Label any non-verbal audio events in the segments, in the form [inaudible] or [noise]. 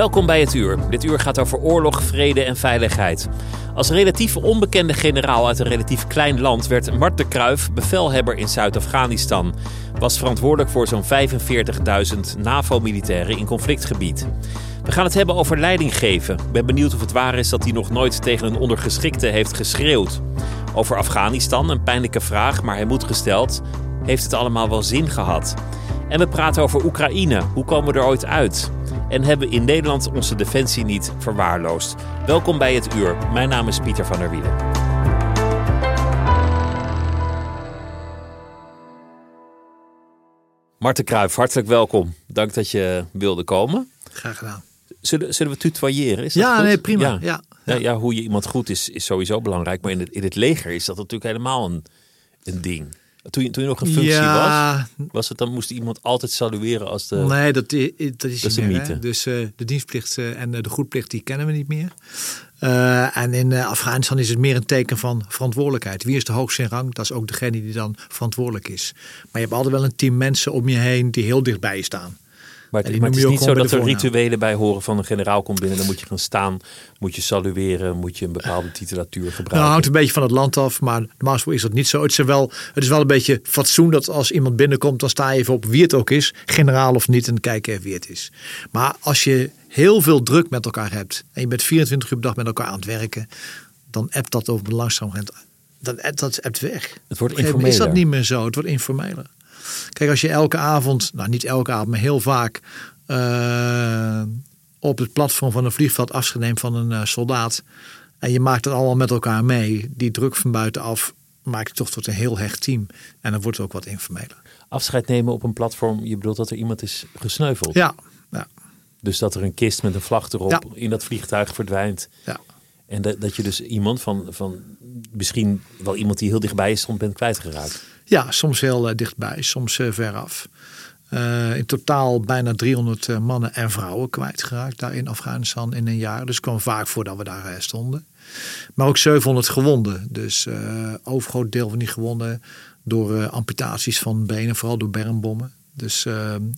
Welkom bij het uur. Dit uur gaat over oorlog, vrede en veiligheid. Als relatief onbekende generaal uit een relatief klein land werd Mart Kruif bevelhebber in Zuid-Afghanistan. Was verantwoordelijk voor zo'n 45.000 NAVO-militairen in conflictgebied. We gaan het hebben over leiding geven. Ik ben benieuwd of het waar is dat hij nog nooit tegen een ondergeschikte heeft geschreeuwd. Over Afghanistan, een pijnlijke vraag, maar hij moet gesteld. Heeft het allemaal wel zin gehad? En we praten over Oekraïne. Hoe komen we er ooit uit? En hebben in Nederland onze defensie niet verwaarloosd? Welkom bij het uur. Mijn naam is Pieter van der Wielen. Marten Kruijf, hartelijk welkom. Dank dat je wilde komen. Graag gedaan. Zullen, zullen we tutoyeren? Is dat Ja, goed? nee, prima. Ja. Ja. Ja, ja, hoe je iemand goed is, is sowieso belangrijk. Maar in het, in het leger is dat natuurlijk helemaal een, een ding. Toen je, toen je nog een functie Ja, was, was het dan moest iemand altijd salueren als de. nee, dat, is Dat is een hè. Dus eh, de dienstplicht eh, en eh, de goedplicht die kennen we niet meer. En in Afghanistan is het meer een teken van verantwoordelijkheid. Wie is de hoogste in rang? Dat is ook degene die dan verantwoordelijk is. Maar je hebt altijd wel een team mensen om je heen die heel dichtbij je staan. Maar het, maar is niet zo dat er rituelen bij horen van een generaal komt binnen. Dan moet je gaan staan, moet je salueren, moet je een bepaalde titulatuur Nou, gebruiken. hangt een beetje van het land af, maar normaal is dat niet zo. Het is, wel, het is wel een beetje fatsoen dat als iemand binnenkomt, dan sta je even op wie het ook is, generaal of niet, en kijk even wie het is. Maar als je heel veel druk met elkaar hebt en je bent 24 uur per dag met elkaar aan het werken, dan appt dat over langzaam moment. Dan appt dat appt weg. Het wordt moment Is dat informeler. niet meer zo? Het wordt informeler. Kijk, als je elke avond, nou niet elke avond, maar heel vaak eh, op het platform van een vliegveld afscheid neemt van een eh, soldaat. En je maakt het allemaal met elkaar mee. Die druk van buitenaf maakt het toch tot een heel hecht team. En dan wordt het ook wat informeler. Afscheid nemen op een platform, je bedoelt dat er iemand is gesneuveld. Ja, ja, Dus dat er een kist met een vlag erop Ja. in dat vliegtuig verdwijnt. ja. En dat, dat je dus iemand van, van misschien wel iemand die heel dichtbij je stond bent kwijtgeraakt. Ja soms heel eh, dichtbij, soms eh, veraf. Eh, in totaal bijna 300 eh, mannen en vrouwen kwijtgeraakt daar in Afghanistan in een jaar. Dus het kwam vaak voor dat we daar stonden. Maar ook 700 gewonden. Dus eh overgroot deel van die gewonden door amputaties van benen, vooral door bermbommen. Dus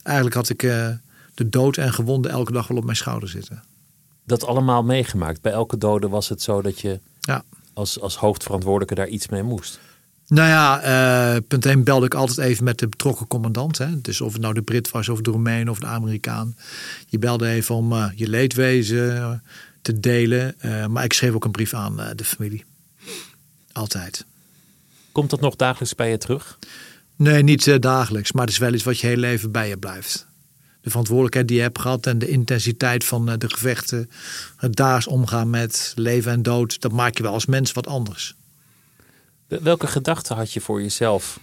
eigenlijk had ik de dood en gewonden elke dag wel op mijn schouder zitten. Dat allemaal meegemaakt. Bij elke dode was het zo dat je Ja. als, als hoofdverantwoordelijke daar iets mee moest. Nou ja, eh, punt 1 belde ik altijd even met de betrokken commandant. Hè. Dus of het nou de Brit was of de Roemeen of de Amerikaan. Je belde even om eh, je leedwezen eh, te delen. Maar ik schreef ook een brief aan de familie. Altijd. Komt dat nog dagelijks bij je terug? Nee, niet dagelijks. Maar het is wel iets wat je heel leven bij je blijft. De verantwoordelijkheid die je hebt gehad en de intensiteit van de gevechten. Het daags omgaan met leven en dood. Dat maakt je wel als mens wat anders. Welke gedachten had je voor jezelf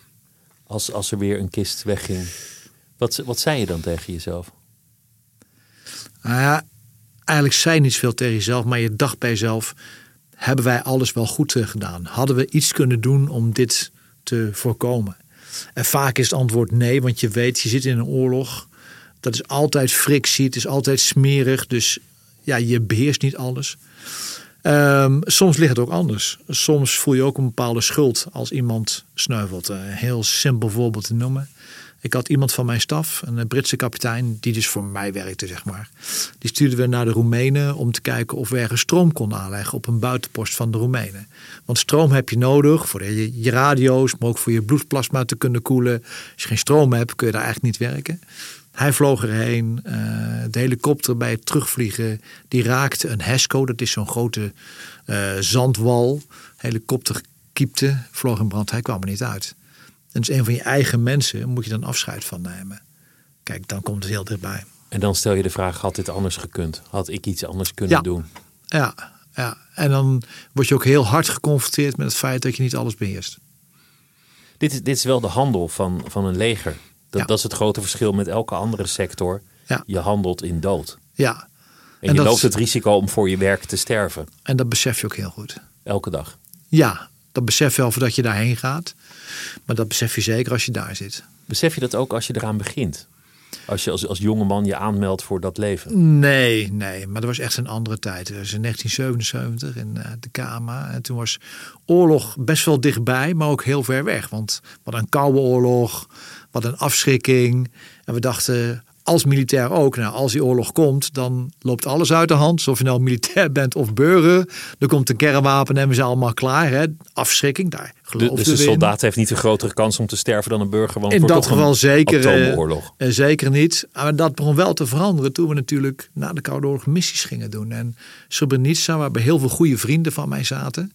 als, als er weer een kist wegging? Wat, wat zei je dan tegen jezelf? Nou ja, eigenlijk zei je niet veel tegen jezelf, maar je dacht bij jezelf: hebben wij alles wel goed eh, gedaan? Hadden we iets kunnen doen om dit te voorkomen? En vaak is het antwoord nee, want je weet, je zit in een oorlog. Dat is altijd frictie, het is altijd smerig, dus ja, je beheerst niet alles. Ehm, soms ligt het ook anders. Soms voel je ook een bepaalde schuld als iemand sneuvelt. Een heel simpel voorbeeld te noemen. Ik had iemand van mijn staf, een Britse kapitein, die dus voor mij werkte, zeg maar. Die stuurden we naar de Roemenen om te kijken of we ergens stroom konden aanleggen op een buitenpost van de Roemenen. Want stroom heb je nodig voor je, je radio's, maar ook voor je bloedplasma te kunnen koelen. Als je geen stroom hebt, kun je daar eigenlijk niet werken. Hij vloog erheen. Uh, de helikopter bij het terugvliegen, die raakte een HESCO. Dat is zo'n grote uh, zandwal. Helikopter kiepte, vloog in brand. Hij kwam er niet uit. En dus een van je eigen mensen moet je dan afscheid van nemen. Kijk, dan komt het heel dichtbij. En dan stel je de vraag, had dit anders gekund? Had ik iets anders kunnen ja. doen? Ja, ja, en dan word je ook heel hard geconfronteerd met het feit dat je niet alles beheerst. Dit is, dit is wel de handel van, van een leger. Dat, dat is het grote verschil met elke andere sector. Ja. Je handelt in dood. Ja. En, je loopt het risico om voor je werk te sterven. En dat besef je ook heel goed. Elke dag. Ja, dat besef je wel voordat je daarheen gaat. Maar dat besef je zeker als je daar zit. Besef je dat ook als je eraan begint? Als je als, als jonge man je aanmeldt voor dat leven? Nee, nee. Maar dat was echt een andere tijd. Dat was in 1977 in uh, de Kama. En toen was oorlog best wel dichtbij, maar ook heel ver weg. Want wat een koude oorlog, wat een afschrikking. En we dachten, als militair ook. Nou, als die oorlog komt, dan loopt alles uit de hand. Of je nou militair [laughs] bent of burger. Er komt een kernwapen en we zijn allemaal klaar. Hè? Afschrikking, daar geloof Dus de soldaat heeft niet een grotere kans om te sterven dan een burger. Want In dat geval zeker, atoomoorlog. Uh, zeker niet. Maar dat begon wel te veranderen toen we natuurlijk na de Koude Oorlog missies gingen doen. En Srebrenica, waar bij heel veel goede vrienden van mij zaten.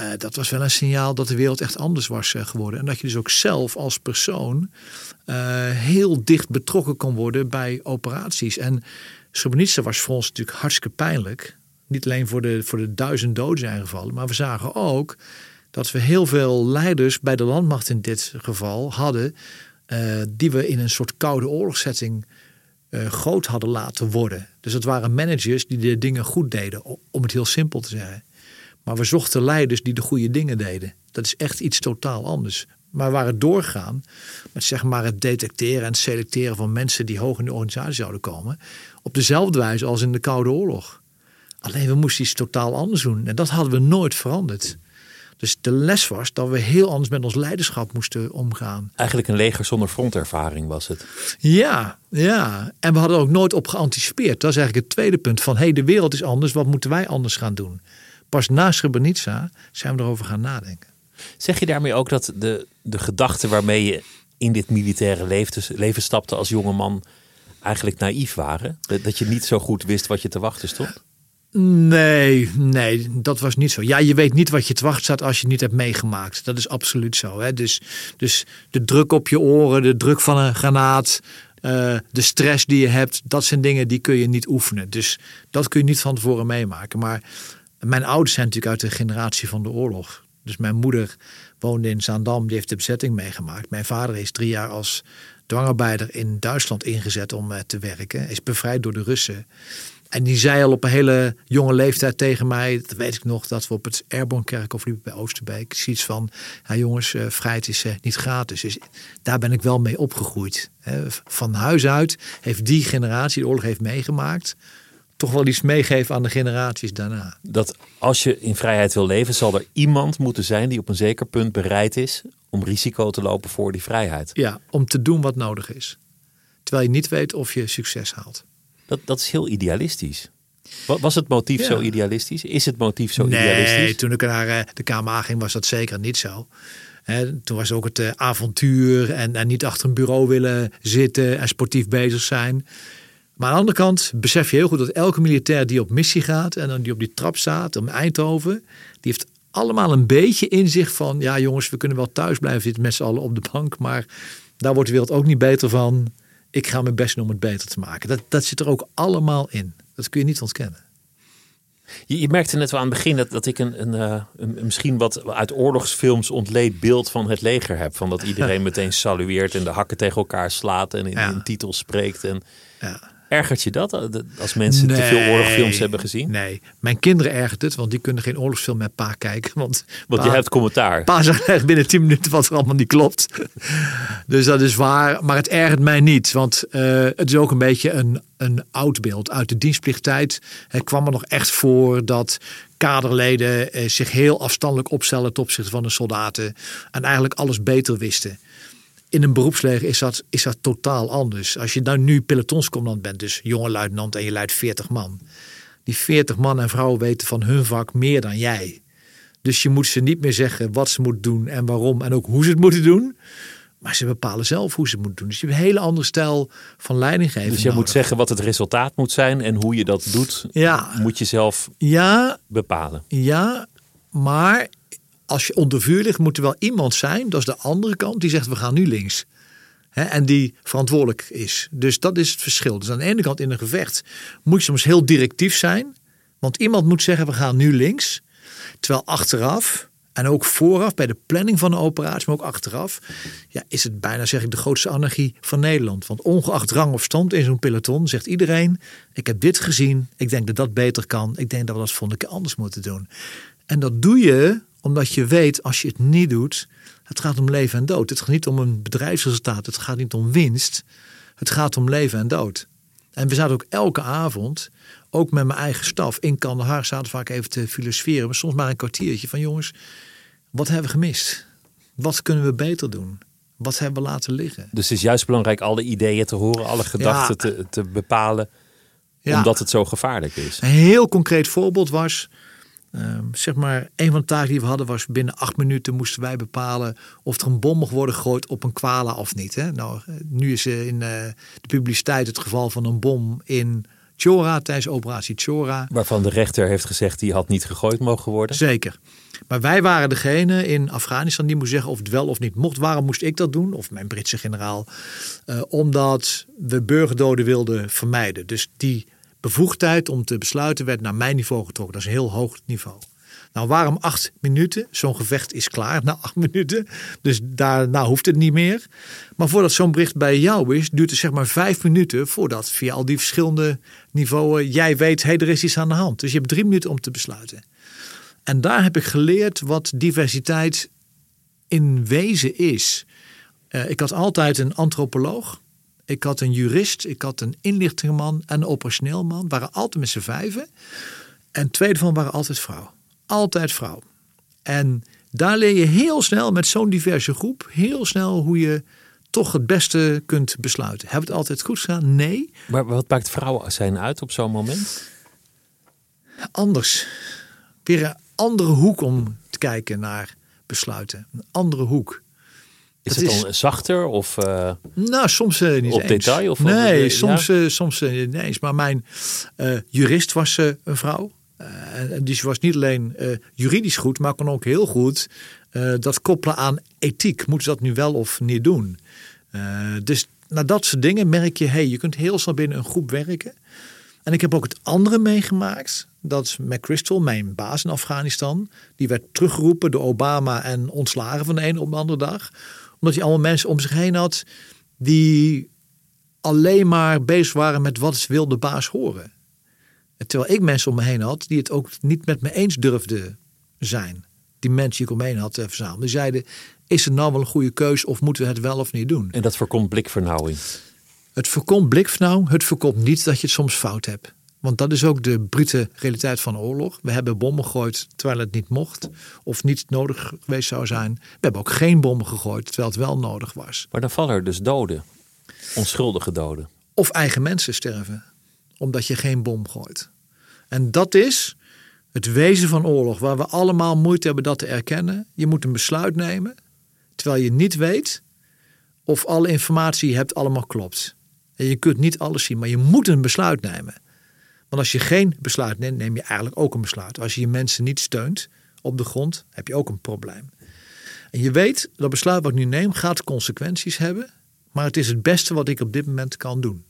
Uh, dat was wel een signaal dat de wereld echt anders was uh, geworden. En dat je dus ook zelf als persoon uh, heel dicht betrokken kon worden bij operaties. En Srebrenica was voor ons natuurlijk hartstikke pijnlijk. Niet alleen voor de, voor de duizend doden zijn gevallen, maar we zagen ook dat we heel veel leiders bij de landmacht in dit geval hadden, die we in een soort koude oorlogszetting groot hadden laten worden. Dus het waren managers die de dingen goed deden, om het heel simpel te zeggen. Maar we zochten leiders die de goede dingen deden. Dat is echt iets totaal anders. Maar we waren doorgaan met zeg maar het detecteren en selecteren van mensen die hoog in de organisatie zouden komen. Op dezelfde wijze als in de Koude Oorlog. Alleen we moesten iets totaal anders doen. En dat hadden we nooit veranderd. Dus de les was dat we heel anders met ons leiderschap moesten omgaan. Eigenlijk een leger zonder frontervaring was het. Ja, ja. En we hadden er ook nooit op geanticipeerd. Dat is eigenlijk het tweede punt. Van hé, hey, de wereld is anders. Wat moeten wij anders gaan doen? Pas na Srebrenica zijn we erover gaan nadenken. Zeg je daarmee ook dat de, de gedachten waarmee je in dit militaire leven, leven stapte als jonge man eigenlijk naïef waren? Dat, dat je niet zo goed wist wat je te wachten stond? Nee, nee, dat was niet zo. Ja, je weet niet wat je te wachten staat als je het niet hebt meegemaakt. Dat is absoluut zo. Hè? Dus, dus de druk op je oren, de druk van een granaat, uh, de stress die je hebt, dat zijn dingen die kun je niet oefenen. Dus dat kun je niet van tevoren meemaken. Maar mijn ouders zijn natuurlijk uit de generatie van de oorlog. Dus mijn moeder woonde in Zaandam, die heeft de bezetting meegemaakt. Mijn vader is drie jaar als dwangarbeider in Duitsland ingezet om te werken. Is bevrijd door de Russen. En die zei al op een hele jonge leeftijd tegen mij, dat weet ik nog, dat we op het Airborne Kerkhof liepen bij Oosterbeek. Zoiets van, ja jongens, uh, vrijheid is uh, niet gratis. Dus daar ben ik wel mee opgegroeid. Van huis uit heeft die generatie de oorlog heeft meegemaakt toch wel iets meegeven aan de generaties daarna. Dat als je in vrijheid wil leven, zal er iemand moeten zijn die op een zeker punt bereid is om risico te lopen voor die vrijheid. Ja, om te doen wat nodig is. Terwijl je niet weet of je succes haalt. Dat, dat is heel idealistisch. Was het motief ja. zo idealistisch? Is het motief zo nee, idealistisch? Nee, toen ik naar de KMA ging was dat zeker niet zo. He, toen was ook het uh, avontuur en, en niet achter een bureau willen zitten en sportief bezig zijn. Maar aan de andere kant besef je heel goed dat elke militair die op missie gaat en dan die op die trap staat om Eindhoven, die heeft allemaal een beetje inzicht van, ja jongens, we kunnen wel thuis blijven zitten met z'n allen op de bank, maar daar wordt de wereld ook niet beter van. Ik ga mijn best doen om het beter te maken. Dat, dat zit er ook allemaal in. Dat kun je niet ontkennen. Je, je merkte net wel aan het begin dat, dat ik een, een, uh, een, misschien wat uit oorlogsfilms ontleed beeld van het leger heb. Van dat iedereen [laughs] meteen salueert en de hakken tegen elkaar slaat en in, Ja. in titels spreekt. En Ja. Ergert je dat eh, als mensen te veel oorlogsfilms hebben gezien? Nee, mijn kinderen ergert het, want die kunnen geen oorlogsfilm met pa kijken. Want, Want pa, je hebt commentaar. pa zegt echt binnen 10 minuten wat er allemaal niet klopt. [laughs] dus dat is waar, maar het ergert mij niet. Want eh, het is ook een beetje een, een oud beeld. Uit de dienstplichttijd Het kwam er nog echt voor dat kaderleden eh, zich heel afstandelijk opstellen ten opzichte van de soldaten. En eigenlijk alles beter wisten. In een beroepsleger is dat, is dat totaal anders. Als je nou nu pelotonscommandant bent, dus jonge luitenant en je leidt 40 man. Die 40 man en vrouwen weten van hun vak meer dan jij. Dus je moet ze niet meer zeggen wat ze moeten doen en waarom en ook hoe ze het moeten doen. Maar ze bepalen zelf hoe ze het moeten doen. Dus je hebt een hele andere stijl van leiding geven. Dus je moet zeggen wat het resultaat moet zijn en hoe je dat doet, Ja. moet je zelf Ja, bepalen. ja, maar als je onder vuur ligt, moet er wel iemand zijn, dat is de andere kant, die zegt we gaan nu links. En die verantwoordelijk is. Dus dat is het verschil. Dus aan de ene kant in een gevecht moet je soms heel directief zijn. Want iemand moet zeggen we gaan nu links. Terwijl achteraf en ook vooraf bij de planning van de operatie, maar ook achteraf, ja, is het bijna zeg ik de grootste anarchie van Nederland. Want ongeacht rang of stand in zo'n peloton zegt iedereen: ik heb dit gezien, ik denk dat dat beter kan, ik denk dat we dat volgende keer anders moeten doen. En dat doe je omdat je weet als je het niet doet, het gaat om leven en dood. Het gaat niet om een bedrijfsresultaat, het gaat niet om winst, het gaat om leven en dood. En we zaten ook elke avond, ook met mijn eigen staf, in Kandahar zaten vaak even te filosoferen. Maar soms maar een kwartiertje van jongens, wat hebben we gemist? Wat kunnen we beter doen? Wat hebben we laten liggen? Dus het is juist belangrijk alle ideeën te horen, alle gedachten te, te bepalen, Ja. omdat het zo gevaarlijk is. Een heel concreet voorbeeld was, ehm, zeg maar, een van de taken die we hadden was binnen acht minuten moesten wij bepalen of er een bom mocht worden gegooid op een kwala of niet. Hè? Nou, eh, nu is er in eh, de publiciteit het geval van een bom in Chora tijdens operatie Chora. Waarvan de rechter heeft gezegd die had niet gegooid mogen worden. Zeker. Maar wij waren degene in Afghanistan die moest zeggen of het wel of niet mocht. Waarom moest ik dat doen? Of mijn Britse generaal. Eh, omdat we burgerdoden wilden vermijden. Dus die bevoegdheid om te besluiten werd naar mijn niveau getrokken. Dat is een heel hoog niveau. Nou, waarom acht minuten? Zo'n gevecht is klaar na acht [laughs] minuten. Dus daarna hoeft het niet meer. Maar voordat zo'n bericht bij jou is, duurt het zeg maar vijf minuten voordat via al die verschillende niveaus jij weet, hé, hey, er is iets aan de hand. Dus je hebt drie minuten om te besluiten. En daar heb ik geleerd wat diversiteit in wezen is. Eh, ik had altijd een antropoloog, ik had een jurist, ik had een inlichtingenman en een operationeel man. Waren altijd met z'n vijven. En twee daarvan waren altijd vrouw. Altijd vrouw. En daar leer je heel snel met zo'n diverse groep, heel snel hoe je toch het beste kunt besluiten. Hebben het altijd goed gedaan? Nee. Maar wat maakt vrouwen zijn uit op zo'n moment? anders. Weer een andere hoek om te kijken naar besluiten. Een andere hoek. Is het is- dan zachter of eh, Nou, soms eh, niet Op eens. detail of nee, soms, eh, soms niet eens. Maar mijn jurist was een vrouw. En die was niet alleen juridisch goed, maar kon ook heel goed dat koppelen aan ethiek. Moeten ze dat nu wel of niet doen? Dus naar dat soort dingen merk je, hey, je kunt heel snel binnen een groep werken. En ik heb ook het andere meegemaakt. Dat McChrystal, mijn baas in Afghanistan, die werd teruggeroepen door Obama en ontslagen van de ene op de andere dag. Omdat hij allemaal mensen om zich heen had die alleen maar bezig waren met wat wil de baas horen. En Terwijl ik mensen om me heen had die het ook niet met me eens durfden zijn. Die mensen die ik om me heen had eh, verzameld. Die zeiden, is het nou wel een goede keus of moeten we het wel of niet doen? en dat voorkomt blikvernauwing? Het voorkomt blikvernauw, het voorkomt niet dat je het soms fout hebt. Want dat is ook de brute realiteit van oorlog. We hebben bommen gegooid terwijl het niet mocht of niet nodig geweest zou zijn. We hebben ook geen bommen gegooid terwijl het wel nodig was. Maar dan vallen er dus doden, onschuldige doden. Of eigen mensen sterven, omdat je geen bom gooit. En dat is het wezen van oorlog, waar we allemaal moeite hebben dat te erkennen. Je moet een besluit nemen, terwijl je niet weet of alle informatie die je hebt allemaal klopt. En je kunt niet alles zien, maar je moet een besluit nemen. Want als je geen besluit neemt, neem je eigenlijk ook een besluit. Als je je mensen niet steunt op de grond, heb je ook een probleem. En je weet, dat besluit wat ik nu neem gaat consequenties hebben. Maar het is het beste wat ik op dit moment kan doen.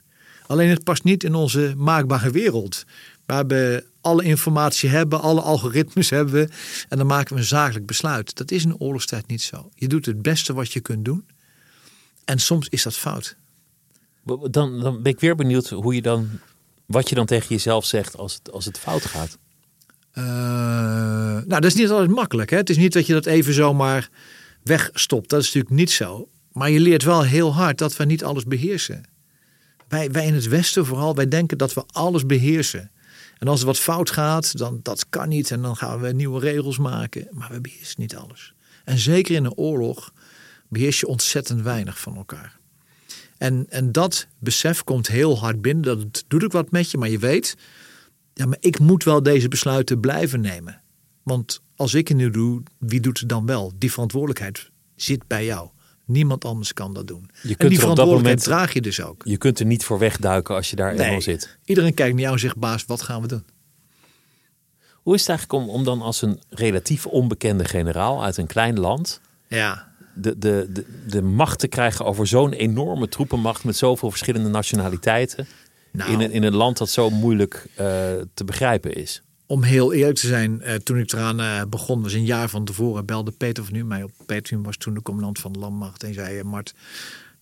Alleen het past niet in onze maakbare wereld. Waar we alle informatie hebben, alle algoritmes [laughs] hebben. En dan maken we een zakelijk besluit. Dat is in oorlogstijd niet zo. Je doet het beste wat je kunt doen. En soms is dat fout. Dan, dan ben ik weer benieuwd hoe je dan, wat je dan tegen jezelf zegt als het, als het fout gaat. Eh, nou, dat is niet altijd makkelijk. Hè? Het is niet dat je dat even zomaar wegstopt. Dat is natuurlijk niet zo. Maar je leert wel heel hard dat we niet alles beheersen. Wij, wij in het Westen vooral, wij denken dat we alles beheersen. En als er wat fout gaat, dan dat kan niet. En dan gaan we nieuwe regels maken. Maar we beheersen niet alles. En zeker in een oorlog beheers je ontzettend weinig van elkaar. En, en dat besef komt heel hard binnen. Dat het doet ook wat met je, maar je weet, ja, maar ik moet wel deze besluiten blijven nemen. Want als ik het nu doe, wie doet het dan wel? Die verantwoordelijkheid zit bij jou. Niemand anders kan dat doen. Je kunt en die er op dat verantwoordelijkheid moment- draag je dus ook. Je kunt er niet voor wegduiken als je daar eenmaal zit. Iedereen kijkt naar jou en zegt, baas, wat gaan we doen? Hoe is het eigenlijk om, om dan als een relatief onbekende generaal uit een klein land Ja, de, de, de, de macht te krijgen over zo'n enorme troepenmacht met zoveel verschillende nationaliteiten nou, in, een, in een land dat zo moeilijk eh, te begrijpen is? om heel eerlijk te zijn, eh, toen ik eraan eh, begon, was een jaar van tevoren, belde Peter van Nu mij op. Peter van was toen de commandant van de landmacht en zei, Mart,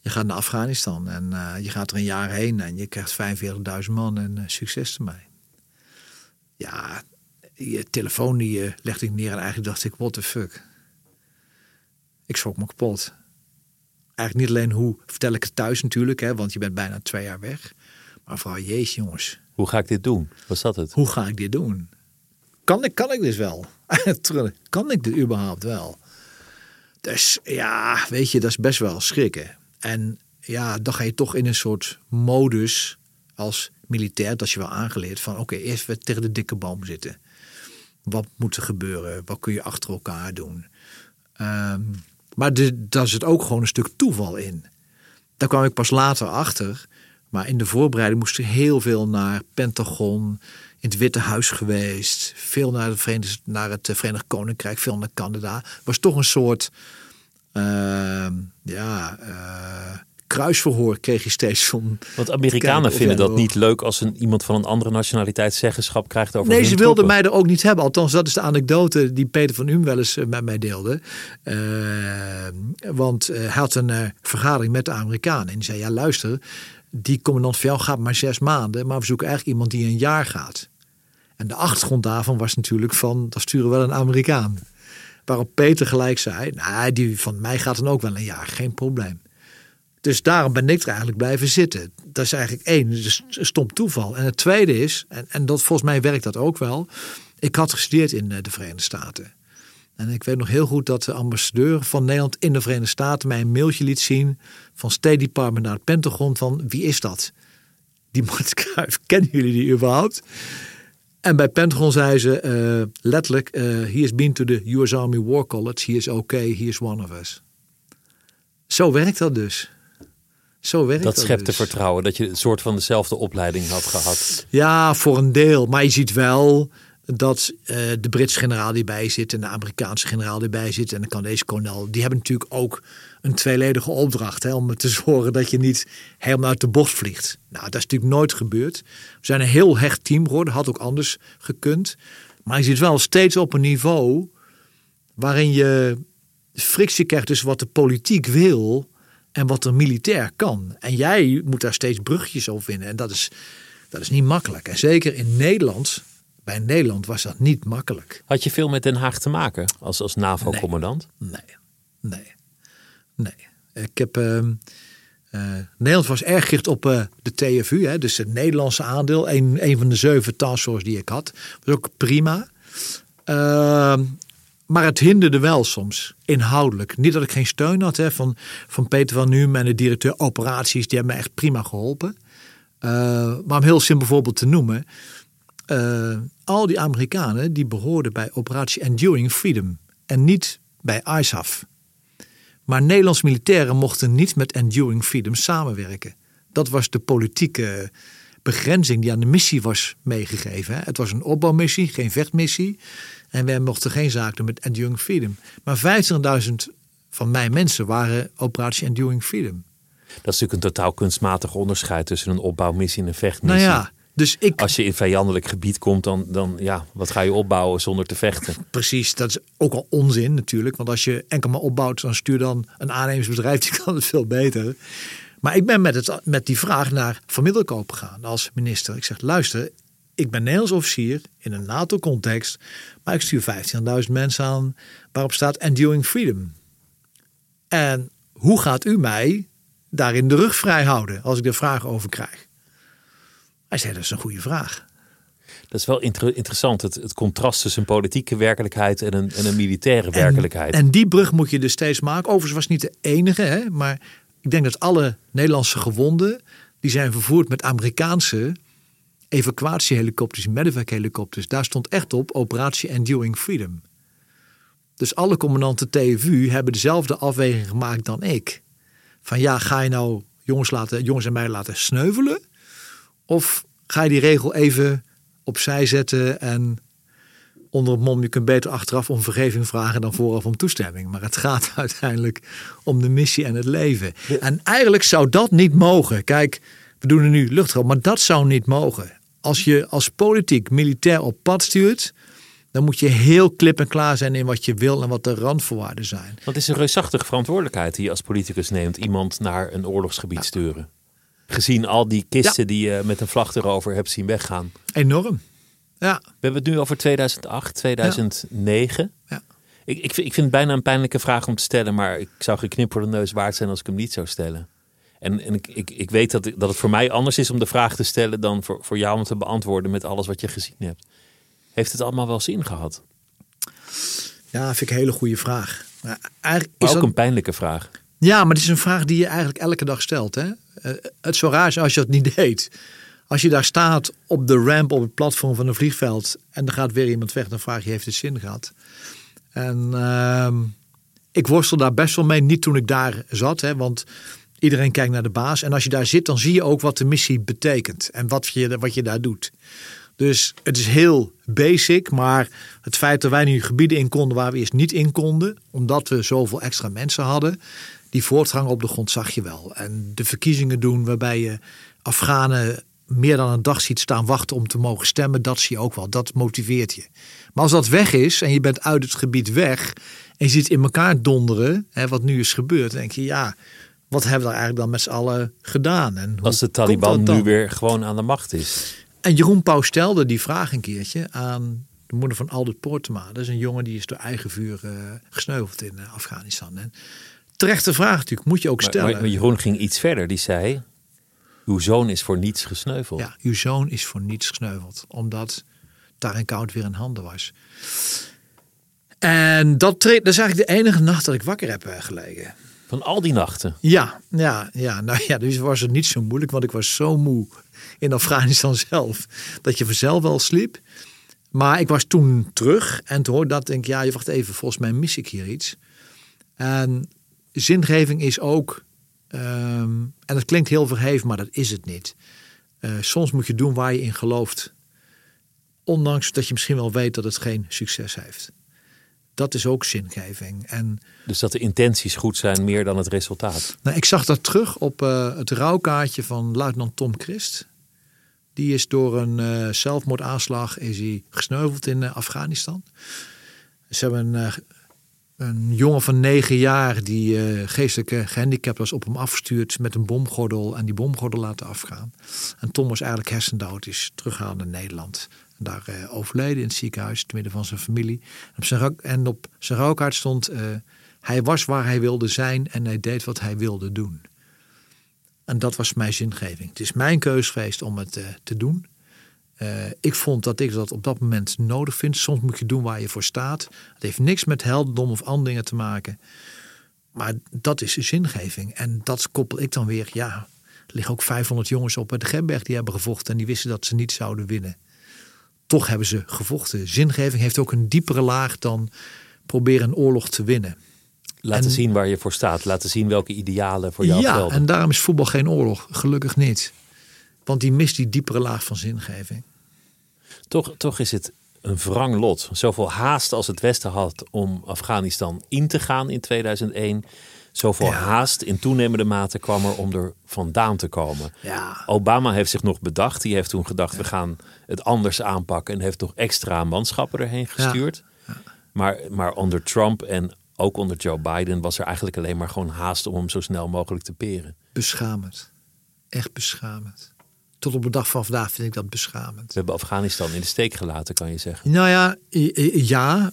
je gaat naar Afghanistan en je gaat er een jaar heen en je krijgt 45.000 man en succes ermee. Ja, je telefoon die legde ik neer en eigenlijk dacht ik, what the fuck. Ik schrok me kapot. Eigenlijk niet alleen hoe vertel ik het thuis natuurlijk, hè, want je bent bijna twee jaar weg. Maar vooral, jezus jongens, Hoe ga ik dit doen? Was dat het? hoe ga ik dit doen? Kan ik, kan ik dit wel? [laughs] Kan ik dit überhaupt wel? Dus ja, weet je, dat is best wel schrikken. En ja, dan ga je toch in een soort modus als militair, dat je wel aangeleerd van oké, eerst weer tegen de dikke boom zitten. Wat moet er gebeuren? Wat kun je achter elkaar doen? Ehm, maar de, daar zit ook gewoon een stuk toeval in. Daar kwam ik pas later achter. Maar in de voorbereiding moest er heel veel naar Pentagon, in het Witte Huis geweest. Veel naar, de naar het Verenigd Koninkrijk, veel naar Canada. was toch een soort ehm, ja, eh, kruisverhoor kreeg je steeds van. Want Amerikanen vinden dat niet leuk als een, iemand van een andere nationaliteit zeggenschap krijgt over Nee, ze wilden troepen. mij er ook niet hebben. Althans, dat is de anekdote die Peter van Um wel eens eh, met mij deelde. Eh, want eh, hij had een vergadering met de Amerikanen. En die zei, ja luister, die commandant van jou gaat maar zes maanden. Maar we zoeken eigenlijk iemand die een jaar gaat. En de achtergrond daarvan was natuurlijk van, dat sturen we wel een Amerikaan. Waarop Peter gelijk zei, nou, die van mij gaat dan ook wel een jaar, geen probleem. Dus daarom ben ik er eigenlijk blijven zitten. Dat is eigenlijk één, dus stom toeval. En het tweede is, en, en dat, volgens mij werkt dat ook wel. Ik had gestudeerd in eh, de Verenigde Staten. En ik weet nog heel goed dat de ambassadeur van Nederland in de Verenigde Staten mij een mailtje liet zien van State Department naar Pentagon van wie is dat? Die [laughs] Mart Kruijf, kennen jullie die überhaupt? En bij Pentagon zei ze eh, letterlijk, eh he has been to the US Army War College, he is okay, he is one of us. Zo werkt dat dus. Zo werkt dat, Dat schepte dus. vertrouwen dat je een soort van dezelfde opleiding had gehad. Ja, voor een deel. Maar je ziet wel dat eh, de Britse generaal die bij zit en de Amerikaanse generaal die bij zit en de Canadese kolonel, die hebben natuurlijk ook een tweeledige opdracht hè, om te [laughs] zorgen dat je niet helemaal uit de bocht vliegt. Nou, dat is natuurlijk nooit gebeurd. We zijn een heel hecht team geworden, had ook anders gekund. Maar je zit wel steeds op een niveau waarin je frictie krijgt tussen wat de politiek wil en wat er militair kan. En jij moet daar steeds brugjes over vinden. En dat is, dat is niet makkelijk. En zeker in Nederland, bij Nederland was dat niet makkelijk. Had je veel met Den Haag te maken als, als NAVO-commandant? Nee, nee, nee. Ik heb. ehm, eh, Nederland was erg gericht op eh, de TFU, hè, dus het Nederlandse aandeel. Een, een van de zeven taskforce die ik had. Was ook prima. Ehm, maar het hinderde wel soms, inhoudelijk. Niet dat ik geen steun had hè, van, van Peter van Nuem en de directeur operaties. Die hebben me echt prima geholpen. Eh, maar om heel simpel voorbeeld te noemen. eh, al die Amerikanen die behoorden bij operatie Enduring Freedom. En niet bij ISAF. Maar Nederlandse militairen mochten niet met Enduring Freedom samenwerken. Dat was de politieke begrenzing die aan de missie was meegegeven. hè. Het was een opbouwmissie, geen vechtmissie. En wij mochten geen zaak doen met Enduring Freedom. Maar 25.000 van mijn mensen waren operatie Enduring Freedom. Dat is natuurlijk een totaal kunstmatig onderscheid tussen een opbouwmissie en een vechtmissie. Nou ja, dus ik... Als je in vijandelijk gebied komt, dan, dan ja, wat ga je opbouwen zonder te vechten? [laughs] Precies, dat is ook al onzin natuurlijk. Want als je enkel maar opbouwt, dan stuur dan een aannemersbedrijf, [laughs] die kan het veel beter. Maar ik ben met, het, met die vraag naar Van Middelkoop gegaan als minister. Ik zeg, luister, ik ben Nederlands officier in een NATO-context, maar ik stuur 15.000 mensen aan waarop staat Enduring Freedom. En hoe gaat u mij daarin de rug vrij houden als ik er vragen over krijg? Hij zei, dat is een goede vraag. Dat is wel inter- interessant, het, het contrast tussen een politieke werkelijkheid en een, en een militaire werkelijkheid. En, en die brug moet je dus steeds maken. Overigens was het niet de enige, hè, maar ik denk dat alle Nederlandse gewonden die zijn vervoerd met Amerikaanse evacuatiehelikopters, medewerkhelikopters. Daar stond echt op Operatie Enduring Freedom. Dus alle commandanten TFU hebben dezelfde afweging gemaakt dan ik. Van ja, ga je nou jongens, laten, jongens en mij laten sneuvelen? Of ga je die regel even opzij zetten en onder het mom, je kunt beter achteraf om vergeving vragen dan vooraf om toestemming. Maar het gaat [laughs] uiteindelijk om de missie en het leven. En eigenlijk zou dat niet mogen. Kijk, we doen er nu luchtruim, maar dat zou niet mogen. Als je als politiek militair op pad stuurt, dan moet je heel klip en klaar zijn in wat je wil en wat de randvoorwaarden zijn. Want het is een reusachtige verantwoordelijkheid die je als politicus neemt. Iemand naar een oorlogsgebied sturen. Gezien al die kisten die je met een vlag erover hebt zien weggaan. Enorm. Ja. We hebben het nu over 2008, 2009. Ja. Ik, ik, vind, ik vind het bijna een pijnlijke vraag om te stellen, maar ik zou geknipt voor de neus waard zijn als ik hem niet zou stellen. En, en ik, ik, ik weet dat, dat het voor mij anders is om de vraag te stellen dan voor, voor jou om te beantwoorden met alles wat je gezien hebt. Heeft het allemaal wel zin gehad? Ja, vind ik een hele goede vraag. Maar eigenlijk Maar is ook dat- een pijnlijke vraag. Ja, maar het is een vraag die je eigenlijk elke dag stelt. Hè? Eh, het is zo raar als je dat niet [laughs] deed. Als je daar staat op de ramp op het platform van een vliegveld en er gaat weer iemand weg, dan vraag je: heeft het zin gehad? En ehm, ik worstel daar best wel mee, niet toen ik daar zat, hè, want iedereen kijkt naar de baas. En als je daar zit, dan zie je ook wat de missie betekent en wat je, wat je daar doet. Dus het is heel basic, maar het feit dat wij nu gebieden in konden waar we eerst niet in konden, omdat we zoveel extra mensen hadden, die voortgang op de grond zag je wel. En de verkiezingen doen waarbij je Afghanen meer dan een dag ziet staan wachten om te mogen stemmen, dat zie je ook wel. Dat motiveert je. Maar als dat weg is en je bent uit het gebied weg en je ziet in elkaar donderen, hè, wat nu is gebeurd, dan denk je ja, wat hebben we daar eigenlijk dan met z'n allen gedaan? En hoe Als de Taliban nu weer gewoon aan de macht is. En Jeroen Pauw stelde die vraag een keertje aan de moeder van Aldert Poortema. Dat is een jongen die is door eigen vuur eh, gesneuveld in eh, Afghanistan. En terechte vraag natuurlijk, moet je ook stellen. maar, maar Jeroen ging iets verder. Die zei, uw zoon is voor niets gesneuveld. Ja, uw zoon is voor niets gesneuveld, omdat Tarin Koud weer in handen was. En dat, dat is eigenlijk de enige nacht dat ik wakker heb eh, gelegen. Van al die nachten. Ja, ja, ja, nou ja, dus was het niet zo moeilijk, want ik was zo moe in Afghanistan [laughs] zelf, dat je vanzelf wel sliep. Maar ik was toen terug en toen hoorde dat, denk ik, ja, je wacht even, volgens mij mis ik hier iets. En zingeving is ook, ehm, en dat klinkt heel verheven, maar dat is het niet. Eh, soms moet je doen waar je in gelooft, ondanks dat je misschien wel weet dat het geen succes heeft. Dat is ook zingeving. En Dus dat de intenties goed zijn meer dan het resultaat. nou, ik zag dat terug op eh, het rouwkaartje van luitenant Tom Christ. Die is door een eh, zelfmoordaanslag is hij gesneuveld in eh, Afghanistan. Ze hebben een, een jongen van negen jaar die eh, geestelijk gehandicapt was op hem afgestuurd met een bomgordel en die bomgordel laten afgaan. En Tom was eigenlijk hersendood, is teruggehaald naar Nederland. Daar eh, overleden in het ziekenhuis, te midden van zijn familie. En op zijn, en op zijn rouwkaart stond, eh, hij was waar hij wilde zijn en hij deed wat hij wilde doen. En dat was mijn zingeving. Het is mijn keus geweest om het eh, te doen. Ik vond dat ik dat op dat moment nodig vind. Soms moet je doen waar je voor staat. Het heeft niks met heldendom of andere dingen te maken. Maar dat is zingeving. En dat koppel ik dan weer. Ja, er liggen ook 500 jongens op de Gemberg die hebben gevochten. En die wisten dat ze niet zouden winnen. Toch hebben ze gevochten. Zingeving heeft ook een diepere laag dan proberen een oorlog te winnen. Laten En- zien waar je voor staat. Laten zien welke idealen voor jou ja, gelden. en daarom is voetbal geen oorlog. Gelukkig niet. Want die mist die diepere laag van zingeving. Toch, toch is het een wrang lot. Zoveel haast als het Westen had om Afghanistan in te gaan in 2001. Zoveel Ja. haast in toenemende mate kwam er om er vandaan te komen. Ja. Obama heeft zich nog bedacht. Die heeft toen gedacht, we gaan het anders aanpakken. En heeft nog extra manschappen erheen gestuurd. Maar, maar onder Trump en ook onder Joe Biden was er eigenlijk alleen maar gewoon haast om hem zo snel mogelijk te peren. Beschamend. Echt beschamend. Tot op de dag van vandaag vind ik dat beschamend. We hebben Afghanistan in de steek gelaten, kan je zeggen. Nou ja, ja.